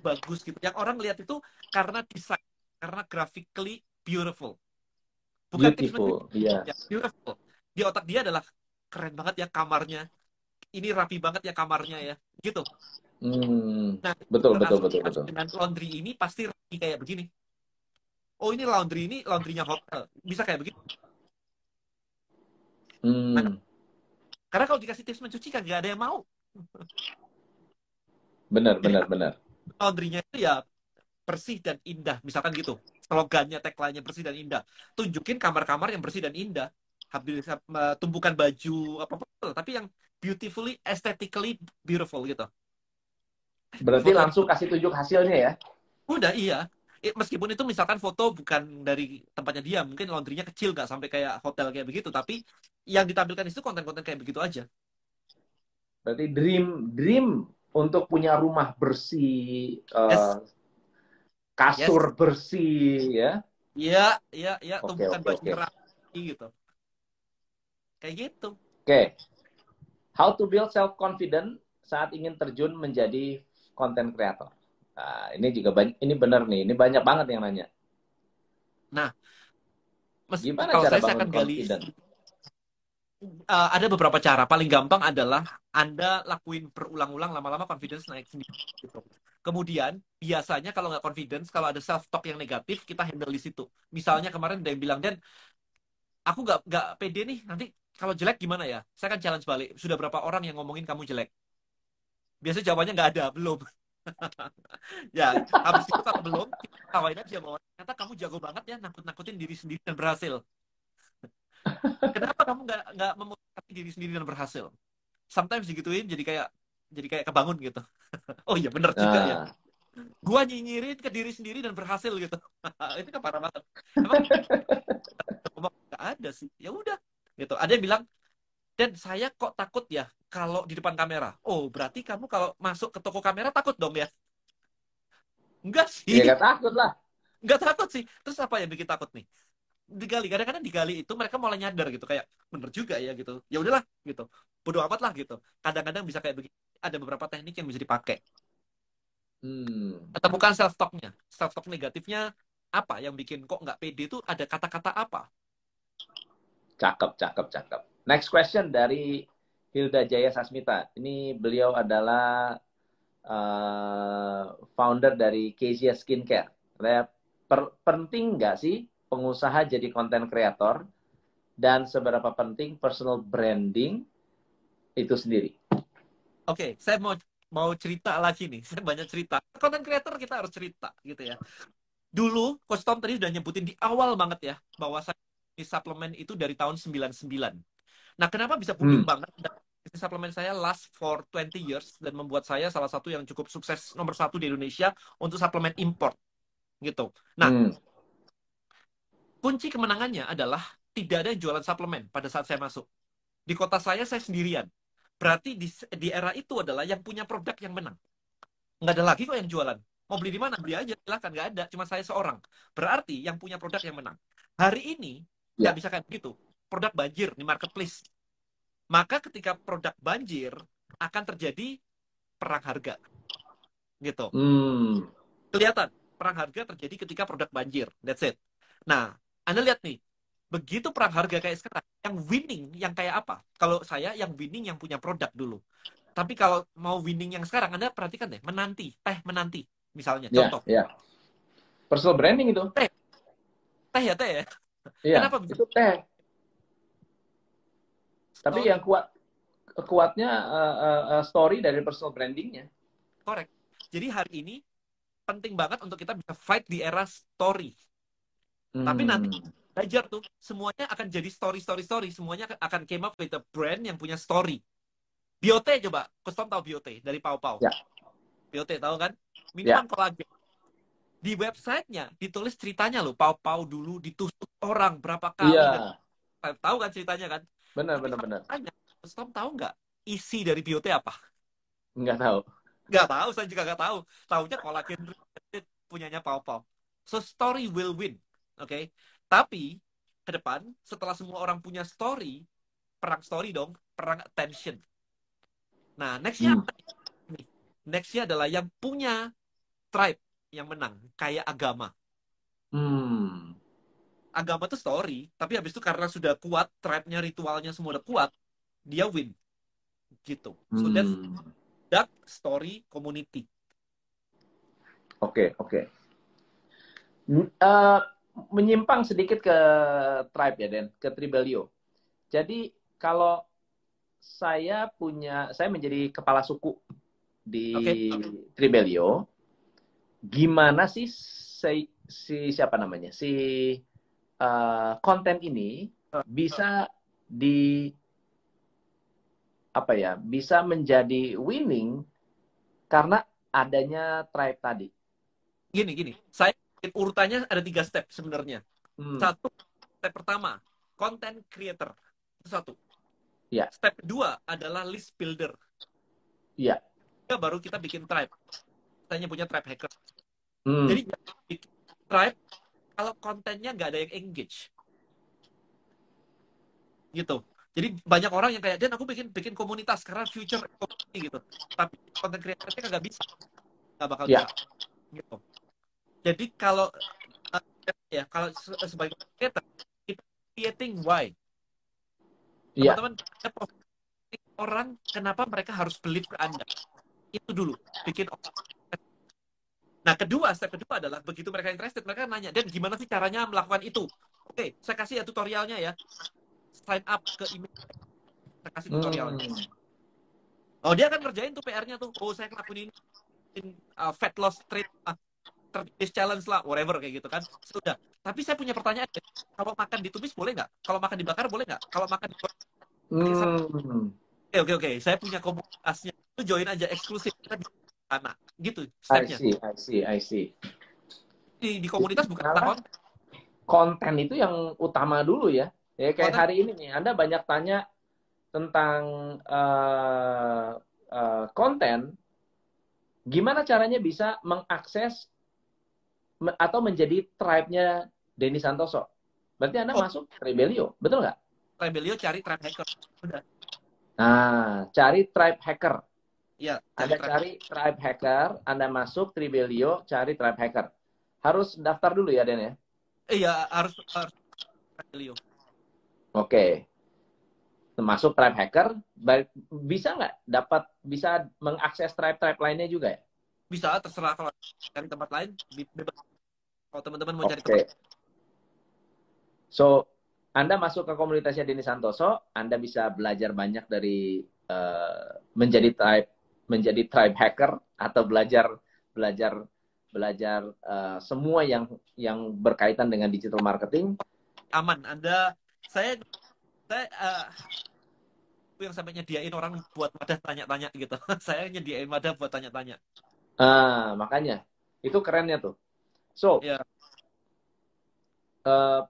bagus gitu. Yang orang lihat itu karena desain, karena graphically beautiful.
Bukan beautiful, yeah. ya,
beautiful. Di otak dia adalah keren banget ya kamarnya. Ini rapi banget ya kamarnya ya, gitu.
Hmm, nah, betul betul betul betul.
Dengan laundry ini pasti kayak begini. Oh ini laundry ini laundrynya hotel. Bisa kayak begitu
hmm. nah,
karena kalau dikasih tips mencuci kan gak ada yang mau.
Benar benar benar.
laundrynya itu ya bersih dan indah. Misalkan gitu slogannya tagline-nya bersih dan indah. Tunjukin kamar-kamar yang bersih dan indah. Habis tumpukan baju apa apa tapi yang beautifully aesthetically beautiful gitu
berarti Foto langsung kasih tunjuk hasilnya ya
udah iya meskipun itu misalkan foto bukan dari tempatnya dia mungkin laundrynya kecil nggak sampai kayak hotel kayak begitu tapi yang ditampilkan itu konten-konten kayak begitu aja
berarti dream dream untuk punya rumah bersih uh, yes. kasur yes. bersih ya
iya iya iya okay, tumpukan okay, baju okay. rapi gitu kayak gitu
oke okay. how to build self confident saat ingin terjun menjadi content creator Nah, ini juga banyak, ini benar nih, ini banyak banget yang nanya.
Nah, gimana kalau cara saya akan gali uh, ada beberapa cara. Paling gampang adalah Anda lakuin berulang-ulang, lama-lama confidence naik sendiri. Gitu. Kemudian biasanya kalau nggak confidence, kalau ada self talk yang negatif, kita handle di situ. Misalnya kemarin ada yang bilang dan aku nggak nggak pede nih. Nanti kalau jelek gimana ya? Saya kan challenge balik. Sudah berapa orang yang ngomongin kamu jelek? Biasanya jawabannya nggak ada, belum. Ya habis itu kalau belum tawain aja bahwa ternyata kamu jago banget ya nakut-nakutin diri sendiri dan berhasil. Kenapa kamu nggak nggak memotivasi diri sendiri dan berhasil? Sometimes digituin jadi kayak jadi kayak kebangun gitu. Oh iya bener juga ya. Nah. gua nyinyirin ke diri sendiri dan berhasil gitu. Itu kan parah banget. Emang nggak ada sih. Ya udah gitu. Ada yang bilang dan saya kok takut ya kalau di depan kamera. Oh, berarti kamu kalau masuk ke toko kamera takut dong ya? Enggak sih.
Ya, takut lah.
Enggak takut sih. Terus apa yang bikin takut nih? Digali. Kadang-kadang digali itu mereka mulai nyadar gitu. Kayak, bener juga ya gitu. Ya udahlah gitu. Bodoh amat lah gitu. Kadang-kadang bisa kayak begini. Ada beberapa teknik yang bisa dipakai.
Hmm.
bukan self-talk-nya. Self-talk negatifnya apa yang bikin kok nggak pede itu ada kata-kata apa?
Cakep, cakep, cakep. Next question dari Hilda Jaya Sasmita. Ini beliau adalah uh, founder dari Kezia Skincare. Per penting nggak sih pengusaha jadi konten kreator dan seberapa penting personal branding itu sendiri?
Oke, okay, saya mau mau cerita lagi nih. Saya banyak cerita. Konten kreator kita harus cerita gitu ya. Dulu Coach Tom tadi udah nyebutin di awal banget ya bahwa saya suplemen itu dari tahun 99. Nah, kenapa bisa booming hmm. banget? Bisnis suplemen saya last for 20 years dan membuat saya salah satu yang cukup sukses nomor satu di Indonesia untuk suplemen import. Gitu. Nah, hmm. kunci kemenangannya adalah tidak ada yang jualan suplemen pada saat saya masuk. Di kota saya, saya sendirian. Berarti di, di era itu adalah yang punya produk yang menang. Nggak ada lagi kok yang jualan. Mau beli di mana? Beli aja. Silahkan. Nggak ada. Cuma saya seorang. Berarti yang punya produk yang menang. Hari ini, nggak ya. bisa kayak begitu. Produk banjir di marketplace. Maka ketika produk banjir, akan terjadi perang harga. Gitu. Hmm. Kelihatan. Perang harga terjadi ketika produk banjir. That's it. Nah, Anda lihat nih. Begitu perang harga kayak sekarang, yang winning, yang kayak apa? Kalau saya, yang winning yang punya produk dulu. Tapi kalau mau winning yang sekarang, Anda perhatikan deh, menanti, teh menanti, misalnya, yeah, contoh.
Yeah. Personal branding itu.
Teh. Teh ya, teh ya?
Iya, Kenapa begitu? Itu teh. Tapi story. yang kuat kuatnya uh, uh, story dari personal brandingnya.
Korek. Jadi hari ini penting banget untuk kita bisa fight di era story. Hmm. Tapi nanti belajar tuh semuanya akan jadi story story story semuanya akan came up with a brand yang punya story. Biote coba, Kustom tahu Biote dari Pau Pau. Ya. Biote tahu kan? Minuman ya. kolagen di websitenya ditulis ceritanya loh pau pau dulu ditusuk orang berapa kali kan? tahu kan ceritanya kan
benar benar benar
tanya Tom tahu nggak isi dari biote apa
nggak tahu
nggak tahu saya juga nggak tahu tahunya kolagen punyanya pau pau so story will win oke okay? tapi ke depan setelah semua orang punya story perang story dong perang attention nah nextnya hmm. nextnya adalah yang punya tribe yang menang kayak agama. Hmm. Agama tuh story, tapi habis itu karena sudah kuat, tribe-nya, ritualnya semua udah kuat, dia win. Gitu. So that's hmm. that story community.
Oke, okay, oke. Okay. Uh, menyimpang sedikit ke tribe ya, Den, ke Tribelio. Jadi kalau saya punya, saya menjadi kepala suku di okay. Tribelio, gimana sih si, si siapa namanya si uh, konten ini bisa di apa ya bisa menjadi winning karena adanya tribe tadi.
Gini gini, saya urutannya ada tiga step sebenarnya. Hmm. Satu step pertama content creator itu satu. Ya. Step kedua adalah list builder.
Iya.
Baru kita bikin tribe. Kita punya tribe hacker. Hmm. Jadi tribe kalau kontennya nggak ada yang engage, gitu. Jadi banyak orang yang kayak, Dan aku bikin bikin komunitas karena future economy gitu. Tapi konten kreatornya nggak bisa, nggak bakal yeah. bisa. Gitu. Jadi kalau ya kalau sebagai creator, creating why. Iya. Teman-teman, orang kenapa mereka harus believe ke Anda? Itu dulu, bikin Nah, kedua, step kedua adalah begitu mereka interested, mereka nanya, dan gimana sih caranya melakukan itu? Oke, saya kasih ya tutorialnya ya. Sign up ke email. Saya kasih tutorialnya. Hmm. Oh, dia akan ngerjain tuh PR-nya tuh. Oh, saya ngelakuin ini uh, fat loss trade uh, challenge lah, whatever kayak gitu kan. Sudah. Tapi saya punya pertanyaan. Kalau makan ditumis boleh nggak? Kalau makan dibakar boleh nggak? Kalau makan di hmm. Oke, oke, oke. Saya punya komunitasnya. Itu join aja eksklusif. Kita anak gitu
stepnya. I see, I see, I see.
Di, di komunitas bukan tentang konten.
Konten itu yang utama dulu ya. Ya kayak konten. hari ini nih, Anda banyak tanya tentang uh, uh, konten. Gimana caranya bisa mengakses me atau menjadi tribe-nya Denny Santoso? Berarti Anda oh. masuk Rebelio, betul nggak?
Rebelio cari tribe hacker. Udah.
Nah, cari tribe hacker.
Ya,
Anda cari Tribe Hacker, Anda masuk Tribelio, cari Tribe Hacker. Harus daftar dulu ya, Den ya?
Iya, harus, harus Tribelio.
Oke. Masuk tribe hacker, bisa nggak dapat bisa mengakses tribe-tribe lainnya juga ya?
Bisa, terserah kalau cari tempat lain bebas. Kalau teman-teman mau okay. cari tempat.
So, Anda masuk ke komunitasnya Denny Santoso, Anda bisa belajar banyak dari uh, menjadi tribe menjadi tribe hacker atau belajar belajar belajar uh, semua yang yang berkaitan dengan digital marketing.
Aman anda saya saya uh, yang sampai nyediain orang buat wadah tanya-tanya gitu. Saya nyediain wadah buat tanya-tanya.
Ah makanya. Itu kerennya tuh. So yeah. Ya. uh,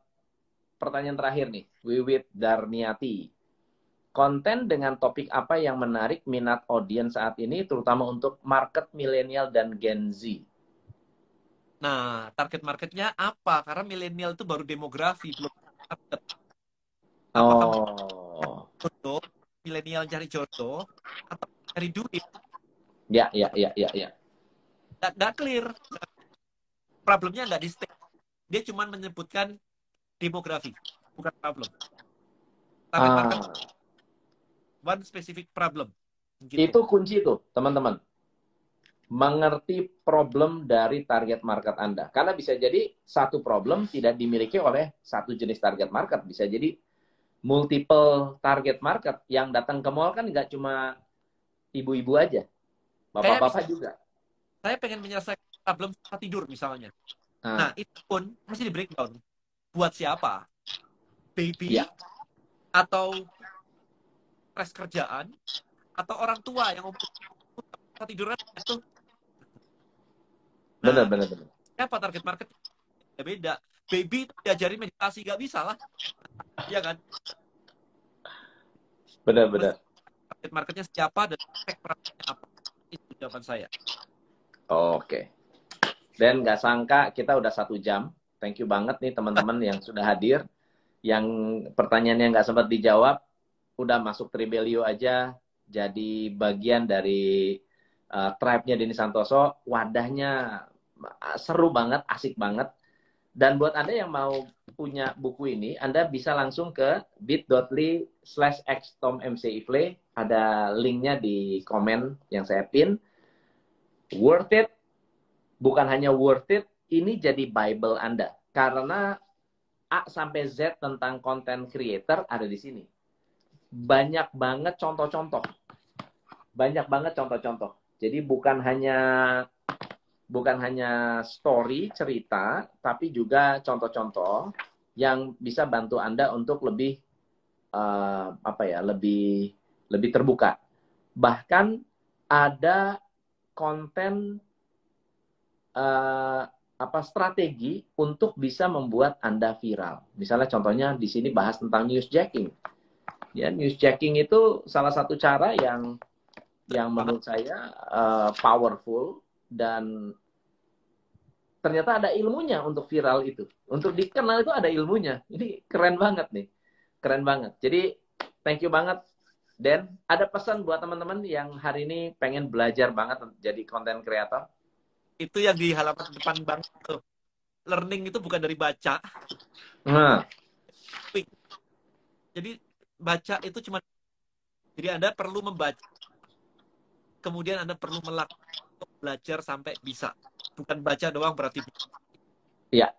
pertanyaan terakhir nih Wiwit Darniati konten dengan topik apa yang menarik minat audiens saat ini terutama untuk market milenial dan Gen Z
Nah, target marketnya apa? Karena milenial itu baru demografi, belum market. Apakah oh. jodoh, milenial cari jodoh, atau cari duit?
Ya, ya, ya, ya, ya.
Gak, gak clear. Problemnya nggak di state. Dia cuma menyebutkan demografi, bukan problem. Target ah. market, one specific problem.
Gitu. Itu kunci tuh, teman-teman mengerti problem dari target market Anda. Karena bisa jadi satu problem tidak dimiliki oleh satu jenis target market. Bisa jadi multiple target market yang datang ke mall kan nggak cuma ibu-ibu aja. Bapak-bapak juga.
Saya pengen menyelesaikan problem tidur misalnya. Hmm. Nah, itu pun masih di breakdown. Buat siapa? Baby? Ya. Atau stres kerjaan? Atau orang tua yang tiduran itu
benar, benar, benar.
Apa target market? Ya beda. Baby diajarin meditasi gak bisa lah. Iya kan?
Benar, benar.
Target marketnya siapa dan tag apa? Itu jawaban saya.
Oke. Dan nggak sangka kita udah satu jam. Thank you banget nih teman-teman yang sudah hadir. Yang pertanyaannya nggak sempat dijawab, udah masuk Tribelio aja jadi bagian dari uh, tribe-nya Denny Santoso. Wadahnya seru banget, asik banget. Dan buat Anda yang mau punya buku ini, Anda bisa langsung ke bit.ly slash xtommcifle. Ada linknya di komen yang saya pin. Worth it. Bukan hanya worth it, ini jadi Bible Anda. Karena A sampai Z tentang content creator ada di sini. Banyak banget contoh-contoh. Banyak banget contoh-contoh. Jadi bukan hanya bukan hanya story, cerita, tapi juga contoh-contoh yang bisa bantu Anda untuk lebih uh, apa ya, lebih lebih terbuka. Bahkan ada konten uh, apa strategi untuk bisa membuat Anda viral. Misalnya contohnya di sini bahas tentang newsjacking. Ya, newsjacking itu salah satu cara yang yang menurut saya uh, powerful dan ternyata ada ilmunya untuk viral itu. Untuk dikenal itu ada ilmunya. Ini keren banget nih. Keren banget. Jadi thank you banget. Dan ada pesan buat teman-teman yang hari ini pengen belajar banget jadi konten kreator?
Itu yang di halaman depan banget tuh. Learning itu bukan dari baca. Nah. Jadi baca itu cuma jadi Anda perlu membaca. Kemudian Anda perlu melakukan belajar sampai bisa. Bukan baca doang berarti.
Iya.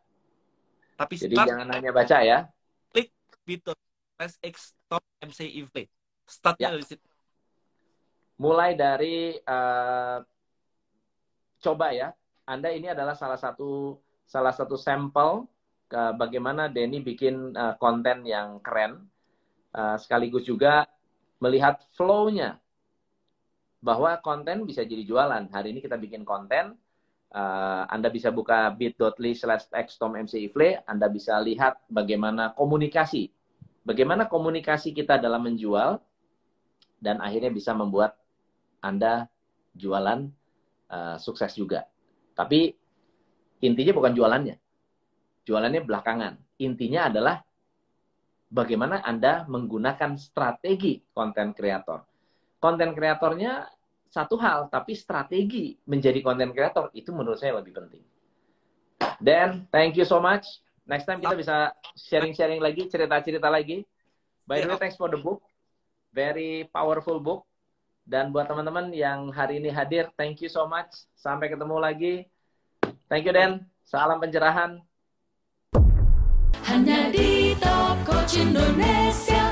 Tapi
Jadi start, jangan hanya baca ya.
Klik bit.ly x top MCIV. Startnya ya. dari situ.
Mulai dari uh, coba ya. Anda ini adalah salah satu salah satu sampel ke bagaimana Denny bikin uh, konten yang keren. Uh, sekaligus juga melihat flow-nya bahwa konten bisa jadi jualan. Hari ini kita bikin konten, uh, Anda bisa buka bit.ly slash xtommcifle, Anda bisa lihat bagaimana komunikasi. Bagaimana komunikasi kita dalam menjual, dan akhirnya bisa membuat Anda jualan uh, sukses juga. Tapi intinya bukan jualannya. Jualannya belakangan. Intinya adalah bagaimana Anda menggunakan strategi konten kreator. Konten kreatornya satu hal, tapi strategi menjadi content creator itu menurut saya lebih penting. Dan thank you so much. Next time kita bisa sharing-sharing lagi, cerita-cerita lagi. By the way, thanks for the book. Very powerful book. Dan buat teman-teman yang hari ini hadir, thank you so much. Sampai ketemu lagi. Thank you, Den. Salam pencerahan. Hanya di Top Coach Indonesia.